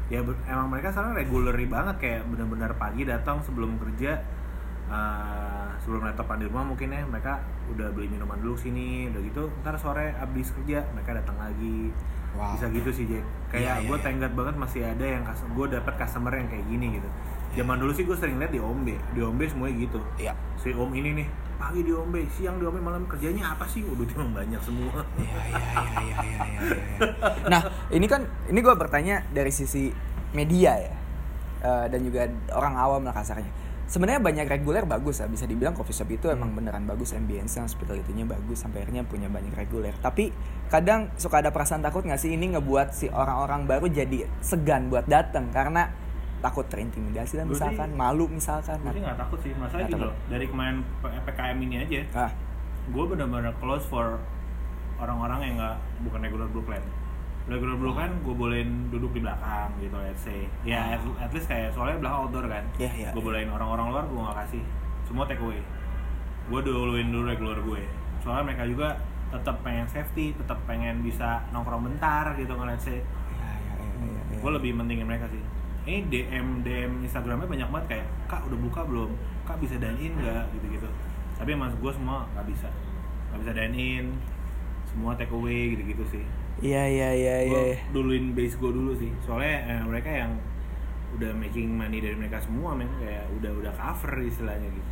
ya emang mereka sekarang regular banget kayak benar-benar pagi datang sebelum kerja uh, sebelum laptopan di rumah mungkin ya mereka udah beli minuman dulu sini udah gitu ntar sore abis kerja mereka datang lagi Wow. bisa gitu sih Jack Iya, kayak iya, gue iya. tenggat banget masih ada yang gue dapet customer yang kayak gini gitu zaman dulu sih gue sering lihat di Ombe di Ombe semuanya gitu Iya. si Om ini nih pagi di Ombe siang di Ombe malam kerjanya apa sih udah emang banyak semua Iya, iya, iya, iya, iya, iya, iya. Nah, ini kan ini gue bertanya dari sisi media ya, Eh, dan juga orang awam lah kasarnya. Sebenarnya banyak reguler bagus ya, bisa dibilang coffee shop itu emang beneran bagus, ambience-nya, hospitality-nya bagus, sampai akhirnya punya banyak reguler. Tapi kadang suka ada perasaan takut nggak sih ini ngebuat si orang-orang baru jadi segan buat datang karena takut terintimidasi dan sih- misalkan malu misalkan. gue sih nggak takut sih masalah gini takut. loh dari kemarin PKM ini aja Ah, gue benar-benar close for orang-orang yang nggak bukan regular Brooklyn regular Brooklyn gue bolehin duduk di belakang gitu let's say. Ya at, at least kayak soalnya belakang outdoor kan. Iya, iya, gue iya. bolehin orang-orang luar gue nggak kasih. Semua take away. Gue duluin dulu regular gue. Soalnya mereka juga tetap pengen safety tetap pengen bisa nongkrong bentar gitu kan let's say. Iya, iya, iya, iya, iya. gue lebih pentingin mereka sih. Ini DM DM Instagramnya banyak banget kayak kak udah buka belum? Kak bisa dine in nggak? Gitu gitu tapi mas gue semua nggak bisa. Nggak bisa dine in semua take away gitu gitu sih Iya, iya, iya, iya. gue duluin base gue dulu sih. Soalnya eh, mereka yang udah making money dari mereka semua men. Kayak udah udah cover istilahnya gitu.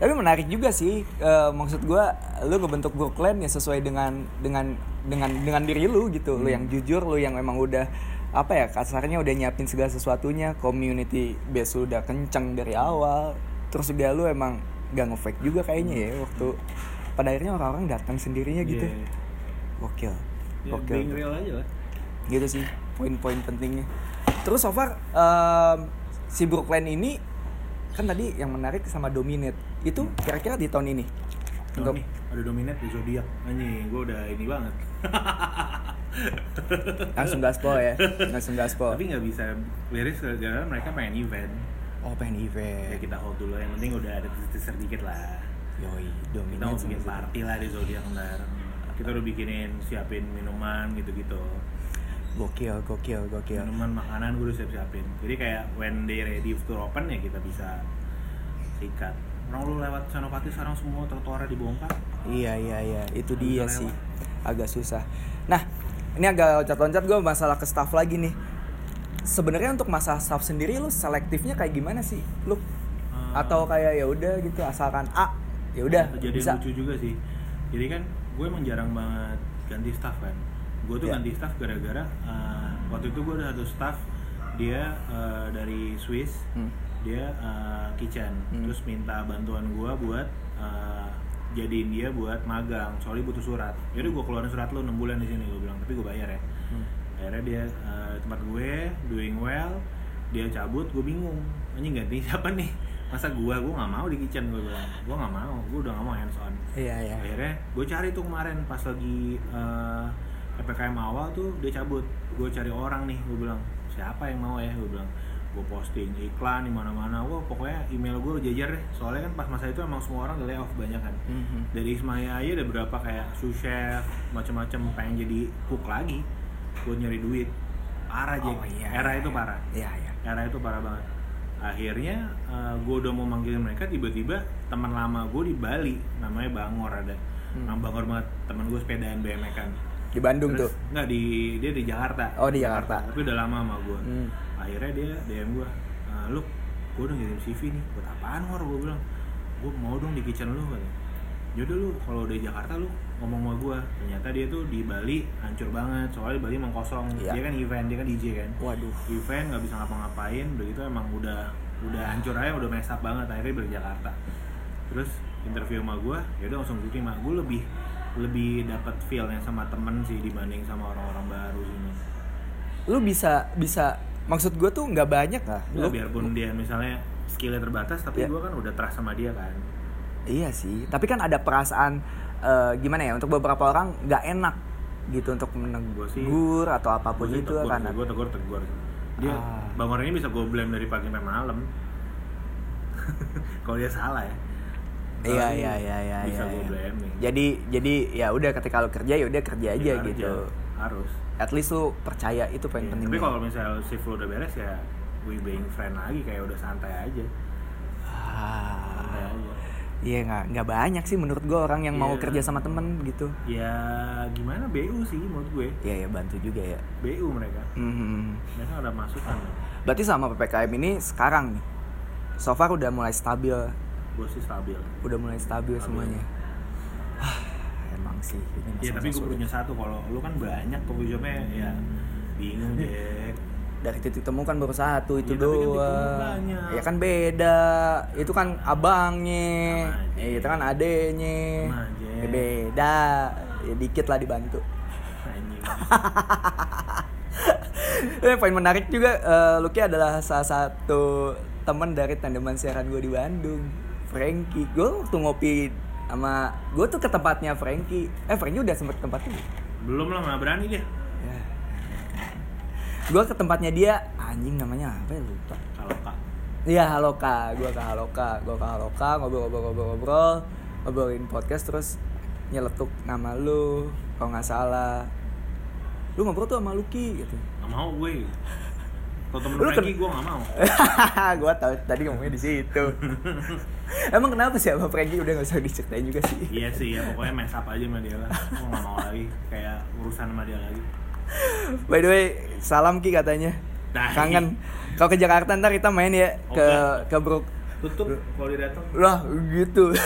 Tapi menarik juga sih, eh, maksud gua lu ngebentuk Brooklyn ya sesuai dengan dengan dengan dengan diri lu gitu, lu Hmm. yang jujur, lu yang memang udah apa ya kasarnya udah nyiapin segala sesuatunya, community base lu udah kenceng dari awal, terus juga lu emang gak nge-fake juga kayaknya ya waktu pada akhirnya orang-orang datang sendirinya gitu, Iya. gokil, ya gokil, being real aja lah. Gitu sih poin-poin pentingnya. Terus so far em, si Brooklyn ini kan tadi yang menarik sama Dominate. Itu kira-kira di tahun ini? Untuk nih, ada dominate di zodiak anjing gue udah ini banget. Langsung gaspol ya langsung gaspol tapi nggak bisa liris gara-gara mereka pengen event. Oh pengen ya event kita hold dulu yang penting udah ada teaser dikit lah. Yoi kita mau dominate bikin party lah di zodiak ntar kita udah bikinin siapin minuman gitu-gitu. Gokil gokil gokil. Minuman makanan gue udah siap siapin jadi kayak when they ready to open ya kita bisa sikat. Orang lu lewat Senopati sekarang semua trotoarnya dibongkar. Iya iya iya. Itu dia sih. lewat. agak susah. Nah ini agak loncat-loncat gue masalah ke staff lagi nih. Sebenarnya untuk masalah staff sendiri lu selektifnya kayak gimana sih? Lu? Eh, atau kayak ya udah gitu asalkan A ya udah jadi bisa. lucu juga sih. Jadi kan gue emang jarang banget ganti staff kan gue tuh Iya. ganti staff gara-gara eh, waktu itu gue ada satu staff dia eh, dari Swiss Hmm. dia eh, kitchen Hmm. terus minta bantuan gue buat eh, jadiin dia buat magang soalnya butuh surat jadi gue keluarin surat lu 6 bulan di sini gue bilang tapi gue bayar ya Hmm. akhirnya dia eh, tempat gue doing well dia cabut gue bingung anjing ganti siapa nih masa gua gua nggak mau di kitchen gue bilang. Gua nggak mau gua udah nggak mau hands on. Iya iya. Akhirnya gue cari tuh kemarin pas lagi eh, ppkm awal tuh dia cabut. Gue cari orang nih gue bilang siapa yang mau ya? Gue bilang gue posting iklan di mana-mana. Wah pokoknya email gue jajar deh. Soalnya kan pas masa itu emang semua orang udah layoff banyak kan. Mhm. dari Ismaya aja ada berapa kayak sous chef macam-macam pengen jadi cook lagi buat nyari duit. Parah aja Oh, iya, era iya, itu iya. parah. Iya iya. Era itu parah banget akhirnya gue udah mau manggil mereka tiba-tiba teman lama gue di Bali namanya Bangor ada. Hmm. Nah, Bangor banget teman gue sepedaan BMX kan. Di Bandung tuh? nggak di dia di Jakarta. Oh, di Jakarta. tapi udah lama sama gue Hmm. akhirnya dia DM gue "Ah, lu gue udah ngirim CV nih buat apaan war gue bilang gue mau dong di kitchen lu katanya. Yaudah lu kalau udah di Jakarta lu ngomong sama gue ternyata dia tuh di Bali hancur banget soalnya Bali emang kosong. Iya. dia kan event dia kan DJ kan. Waduh. Event nggak bisa ngapa-ngapain begitu emang udah udah hancur aja udah mess up banget akhirnya balik Jakarta. Terus interview sama gue ya udah langsung diterima gue lebih lebih dapat feelnya sama temen sih dibanding sama orang-orang baru Mas. lu bisa bisa maksud gue tuh nggak banyak lah Ya, lu biarpun dia misalnya skillnya terbatas tapi Iya. gue kan udah trust sama dia kan. Iya sih tapi kan ada perasaan eh, gimana ya untuk beberapa orang nggak enak gitu untuk Gua sih- menegur atau apa pun itu kan gue tegur tegur dia Ah. bangun ini bisa gue blame dari pagi sampai malam kalau dia salah ya Iya iya iya iya. bisa iya, gue iya. Jadi jadi ya udah ketika lo kerja ya udah kerja aja Ya, gitu. harus At least lu percaya itu paling Iya, penting. tapi kalau misalnya shift lo udah beres ya we being friend lagi kayak udah santai aja santai ah, aja iya nggak nggak banyak sih menurut gue orang yang mau Iya. kerja sama temen gitu. ya gimana BU sih menurut gue Iya ya bantu juga ya. BU mereka Mhm. mereka ada masukan Berarti sama ppkm ini sekarang nih, so far udah mulai stabil, gue sih stabil udah mulai stabil, Stabil. semuanya. Ah, emang sih ini ya tapi gue punya satu kalau lu kan banyak coffee shopnya ya bingung Jack dari titik temu kan baru satu itu kan temu doang. banyak. ya kan beda. Itu kan abangnya, eh, itu kan adenya. Ya beda. Ya dikit lah dibantu. Eh, poin menarik juga eh, Lucky adalah salah satu teman dari tandeman siaran gue di Bandung. Frankie. Gue waktu ngopi sama gue tuh ke tempatnya Frankie. Eh Frankie udah sempet ke tempatnya. belum? belum lah nggak berani dia Ya. Gue ke tempatnya dia anjing namanya apa ya lupa. kalau kak Iya Haloka, gue ke Haloka, gue ke Haloka ngobrol-ngobrol-ngobrol-ngobrol, ngobrolin podcast terus nyeletuk nama lu, kalau nggak salah. Lu ngobrol tuh sama Lucky gitu. nggak mau gue kalau temen Lu Frankie gue nggak mau gue tau tadi ngomongnya di situ. Emang kenapa sih sama Frankie udah gak usah diceritain juga sih. iya sih ya pokoknya mess up aja sama dia lah gue nggak mau lagi kayak urusan sama dia lagi By the way, salam Ki katanya. Nah, Kangen. Kalau ke Jakarta ntar kita main ya ke Oke. ke Brook. tutup kalau dia datang Lah gitu.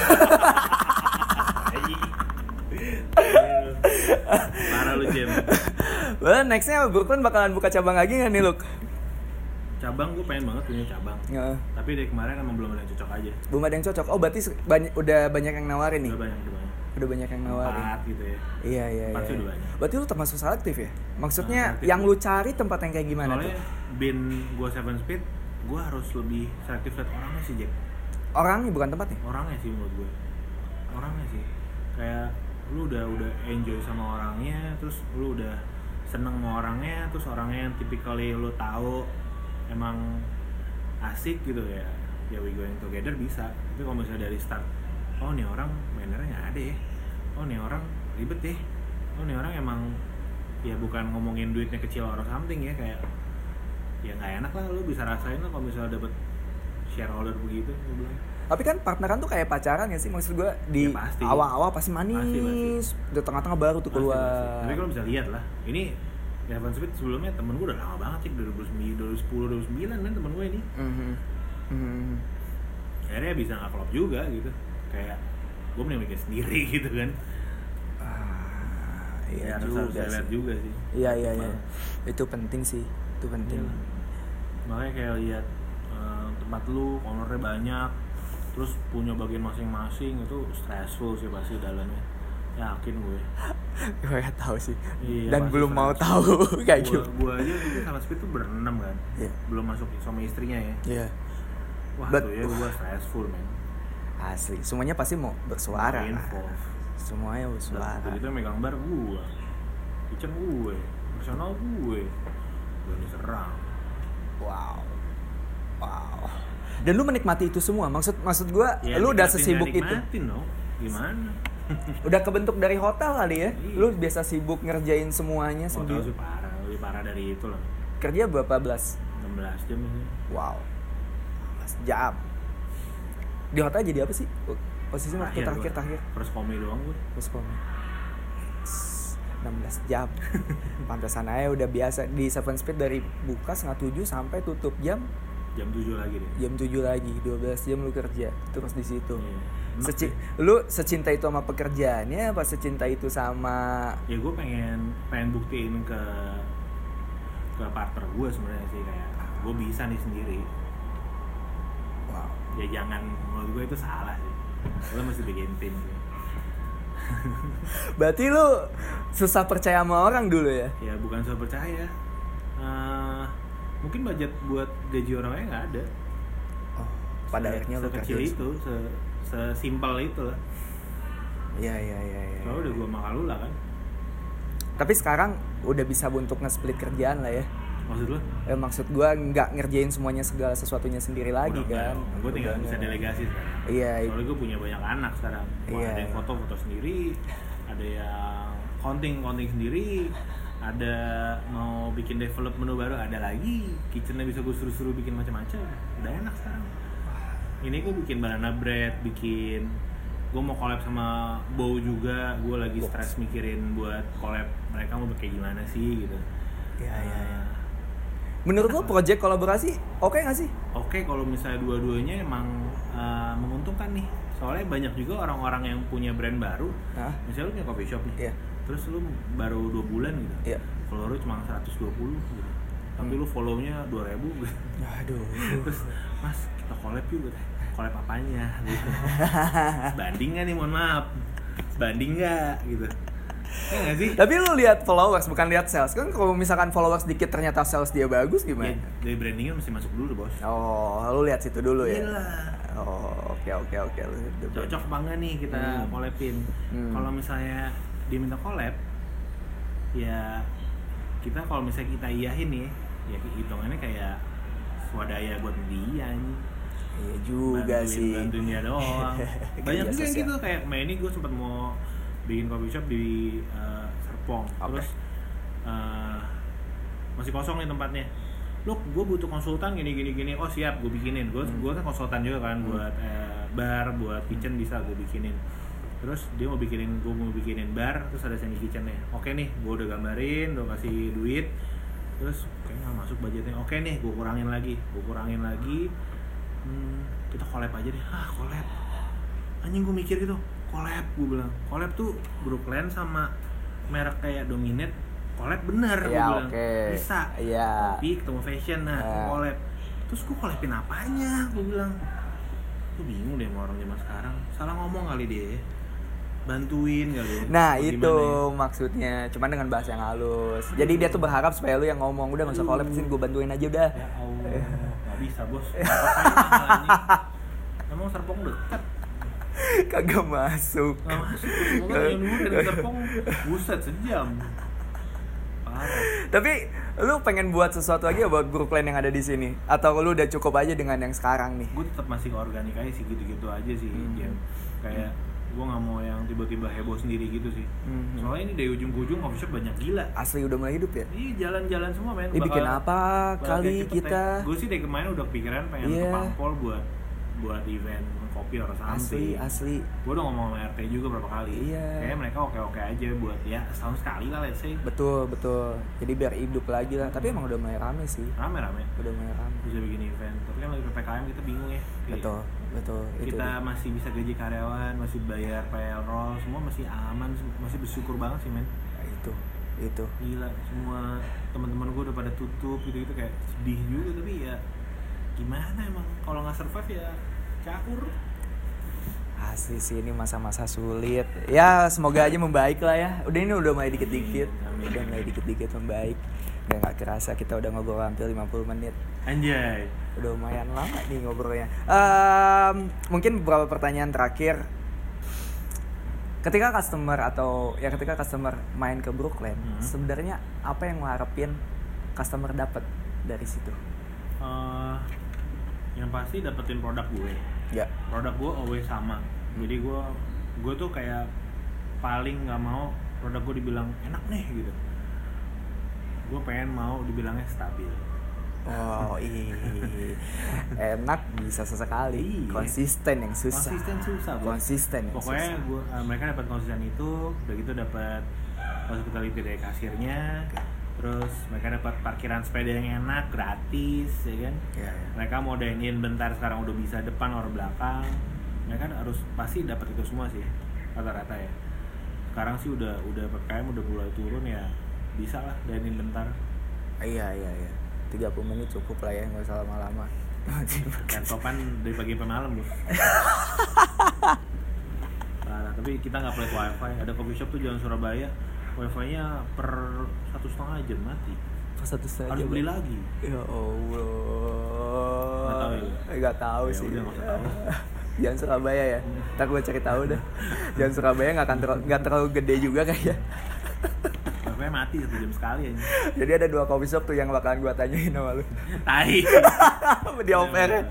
parah lu Jem Well, nextnya Brooklyn bakalan buka cabang lagi gak nih Luk? cabang gue pengen banget punya cabang Ya. tapi dari kemarin emang belum ada yang cocok aja Belum ada yang cocok. Oh, berarti banyak, udah banyak yang nawarin nih. udah banyak udah banyak Udah banyak yang nawarin. empat gitu ya Iya, iya, Empat iya. banyak. Berarti lu termasuk selektif ya? Maksudnya Nah, selektif. yang lu cari tempat yang kayak gimana soalnya tuh? bin gue seven speed gue harus lebih selektif liat orangnya sih Jack Orangnya bukan tempatnya. orangnya sih menurut gue orangnya sih kayak lu udah udah enjoy sama orangnya terus lu udah seneng sama orangnya terus orangnya yang typically lu tahu emang asik gitu ya ya we going together bisa tapi kalau misalnya dari start oh nih orang mannernya nggak ada ya oh nih orang ribet deh oh nih orang emang ya bukan ngomongin duitnya kecil or something ya kayak ya nggak enak lah lu bisa rasain lah kalau misalnya dapet shareholder begitu gue bilang Tapi kan partneran tuh kayak pacaran ya sih maksud gua di Ya, pasti. awal-awal pasti manis, Pasti, pasti. di tengah-tengah baru tuh Pasti, keluar. pasti. Tapi kalau bisa lihat lah, ini Evan Smith sebelumnya temen gue udah lama banget sih 2009 2010 2009 kan temen gue ini Mhm. Mhm. akhirnya bisa nggak klop juga gitu kayak gue mending bikin sendiri gitu kan Ah, iya ya, harus harus lihat sih. juga sih Iya iya iya. Itu penting sih. Itu penting. Iya. makanya kayak lihat eh, tempat lu ownernya banyak terus punya bagian masing-masing itu stressful sih pasti dalamnya yakin gue Gue gak tahu sih. Iya, Dan belum mau tahu kayak gua, gitu. gua aja sama Speed tuh berenam kan Iya. belum masuk sama istrinya ya Iya. wah But- tuh ya gua stressful man Asli. Semuanya pasti mau bersuara. Info. Semuanya bersuara. Begitu yang megang bar gua kitchen gue personal gue gue diserang Wow. Wow. Dan lu menikmati itu semua. Maksud maksud gua, Ya, lu udah sesibuk itu. dong gimana Udah kebentuk dari hotel kali ya. Iya. Lu biasa sibuk ngerjain semuanya Hotel sendiri. sih parah lebih parah dari itu lah Kerja berapa belas? 16 jam ini Wow. 16 jam. Di hotel jadi apa sih? Posisi waktu terakhir gua. terakhir. First doang gue Terus komen. 16 jam. Pantesan aja udah biasa di Seven Speed dari buka setengah 7 sampai tutup jam jam 7 lagi deh jam 7 lagi 12 jam lu kerja terus di situ Iya. Enak Seci- lu secinta itu sama pekerjaannya apa secinta itu sama ya gue pengen pengen buktiin ke ke partner gue sebenarnya sih kayak gue bisa nih sendiri ya jangan. Menurut gue itu salah sih. Lo mesti bikin tim sih. Berarti lu susah percaya sama orang dulu ya? Ya bukan soal percaya. Eh, mungkin budget buat gaji orangnya nggak ada. Oh, pada Se- akhirnya lu kerja itu se sesimpel itu lah iya iya iya iya. Kalau udah gue makan lu lah kan. Tapi sekarang udah bisa untuk nge-split kerjaan lah ya maksud lo eh, maksud gua nggak ngerjain semuanya segala sesuatunya sendiri lagi kan. gue tinggal Udah bisa delegasi sekarang. Iya soalnya gue punya banyak anak sekarang. Wah, Iya. ada yang foto foto sendiri ada yang counting counting sendiri ada mau bikin develop menu baru ada lagi. Kitchennya bisa gue suruh-suruh bikin macam-macam. Udah enak sekarang. Ini gue bikin banana bread bikin gue mau collab sama Bow juga. Gue lagi stres mikirin buat collab mereka mau kayak gimana sih gitu. Iya, iya, iya. Menurut lu project kolaborasi oke nggak sih? Oke kalau misalnya dua-duanya emang uh, menguntungkan nih. Soalnya banyak juga orang-orang yang punya brand baru. Hah? misalnya lu punya coffee shop nih. Iya. terus lu baru dua bulan gitu. Iya. follower lu cuma 120 gitu. Tapi lu follow-nya 2000 gitu. Aduh. Terus mas kita collab yuk. Gitu. Collab apanya? Gitu. Banding nggak nih? Mohon maaf. Banding nggak? Gitu ya sih Tapi lu lihat followers bukan lihat sales. Kan kalau misalkan followers dikit ternyata sales dia bagus ya, gimana? dari brandingnya mesti masuk dulu bos Oh, lu lihat situ dulu ya. Gila. Oh, oke oke oke. Lu lihat dulu. cocok enggak nih kita Hmm. collabin Hmm. kalau misalnya diminta collab ya kita kalau misalnya kita iyahin nih ya hitungannya kayak swadaya buat dia nih Iya juga bantuin, sih. bantuin dia doang Kerja banyak juga yang gitu kayak main ini gue sempat mau bikin coffee shop di eh, Serpong. Oke. terus eh, masih kosong nih tempatnya. Loh gue butuh konsultan gini gini gini. Oh siap gue bikinin. Gue Hmm. gue kan konsultan juga kan Hmm. buat eh, bar buat kitchen bisa gue bikinin. Terus dia mau bikinin gue mau bikinin bar terus ada semi kitchennya. Oke nih gue udah gambarin udah kasih duit. Terus kayaknya nggak masuk budgetnya. Oke nih gue kurangin lagi gue kurangin lagi. Hmm, kita collab aja deh. Ah collab. Anjing gue mikir gitu collab gue bilang. Collab tuh Brooklyn sama merek kayak Dominate collab bener gue Iya, bilang. oke. bisa. Iya. kopi ketemu fashion nah Eh. collab. Terus gue collabin apanya gue bilang. Gue bingung deh sama orang zaman sekarang. Salah ngomong kali dia. Bantuin kali Nah itu gimana ya. maksudnya, cuman dengan bahasa yang halus. Jadi dia tuh berharap supaya lu yang ngomong, udah nggak usah collab sini, gue bantuin aja udah. ya Allah nggak bisa bos. Emang Serpong dekat Kagak masuk. nggak masuk semoga yang dulu dari Serpong buset sejam parah Tapi lu pengen buat sesuatu lagi buat Brooklyn yang ada di sini? Atau lu udah cukup aja dengan yang sekarang nih? gue tetap masih organik aja sih gitu-gitu aja sih Hmm. Jam. kayak gue nggak mau yang tiba-tiba heboh sendiri gitu sih Hmm. soalnya ini dari ujung ke ujung coffee shop banyak gila Asli udah mulai hidup ya? Iya jalan-jalan semua men. Ih bikin apa kali kita? Gue sih dari kemarin udah kepikiran pengen Iya. ke Pampol buat buat event kopi or asli something. Asli gue udah ngomong sama RT juga berapa kali. Iya. kayaknya mereka oke oke aja buat ya setahun sekali lah let's say. Betul betul. Jadi biar hidup lagi lah. Tapi emang udah mulai rame sih. Rame rame. Udah mulai rame. Bisa bikin event. Tapi kan lagi ppkm kita bingung ya. Betul betul. Itu kita dia. masih bisa gaji karyawan masih bayar payroll semua masih aman masih bersyukur banget sih men. Nah, itu itu. Gila semua teman-teman gue udah pada tutup gitu gitu kayak sedih juga. Tapi ya gimana emang? Kalau nggak survive ya cakur asli sih ini masa-masa sulit. Ya semoga aja membaik lah ya. Udah ini udah mulai dikit-dikit. Udah mulai dikit-dikit membaik. Nggak nggak kerasa kita udah ngobrol hampir 50 menit. Anjay. Udah lumayan lama nih ngobrolnya. Em, mungkin beberapa pertanyaan terakhir. Ketika customer atau ya ketika customer main ke Brooklyn Hmm. sebenarnya apa yang mengharapin customer dapat dari situ? Eh, yang pasti dapetin produk gue ya. Produk gue always sama. Jadi gue gue tuh kayak paling nggak mau produk gue dibilang enak nih gitu. Gue pengen mau dibilangnya stabil. Oh iya. Enak bisa sesekali. Iya. konsisten yang susah. Konsisten susah bos. konsisten yang pokoknya susah. gua, eh, mereka dapat konsisten itu udah gitu dapat hospitality dari kasirnya terus mereka dapat parkiran sepeda yang enak gratis ya kan? Ya, ya. mereka mau dine in bentar sekarang udah bisa depan or belakang. Mereka harus pasti dapat itu semua sih rata-rata ya. Sekarang sih udah udah ppkm udah mulai turun ya bisa lah dine in bentar. Iya iya iya. 30 menit cukup lah ya nggak usah lama-lama. Laptopan dari pagi sampai malam loh Parah, tapi kita nggak pelit wifi. Ada coffee shop tuh jalan Surabaya wifi nya per satu setengah jam mati. Pas satu saja harus beli lagi. Ya allah Nggak tahu ya? Nggak tahu Ya sih. udah, tahu. jangan Surabaya ya. Ntar gue cari tahu deh jangan Surabaya nggak akan terlalu, nggak terlalu gede juga kayaknya wifi mati satu jam sekali aja jadi ada dua coffee shop tuh yang bakalan gue tanyain sama lu tai di Bener-bener.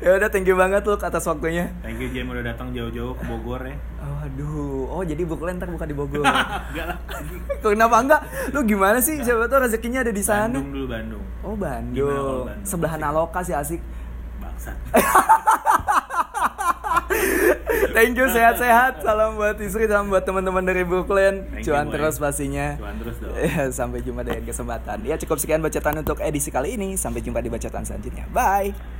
ya udah thank you banget lu atas waktunya thank you Jem udah datang jauh-jauh ke Bogor ya Waduh, oh jadi Brooklyn ntar bukan di Bogor. enggak lah Kenapa enggak? Lu gimana sih? Siapa tuh rezekinya ada di sana? Bandung dulu Bandung Oh Bandung. Bandung? Sebelahan Aloka sih asik. bangsat Thank you sehat-sehat. Salam buat istri, salam buat teman-teman dari Brooklyn. Thank Cuan terus pastinya. Cuan terus dong. Ya, sampai jumpa dengan kesempatan. Ya cukup sekian bacaan untuk edisi kali ini. Sampai jumpa di bacaan selanjutnya. Bye.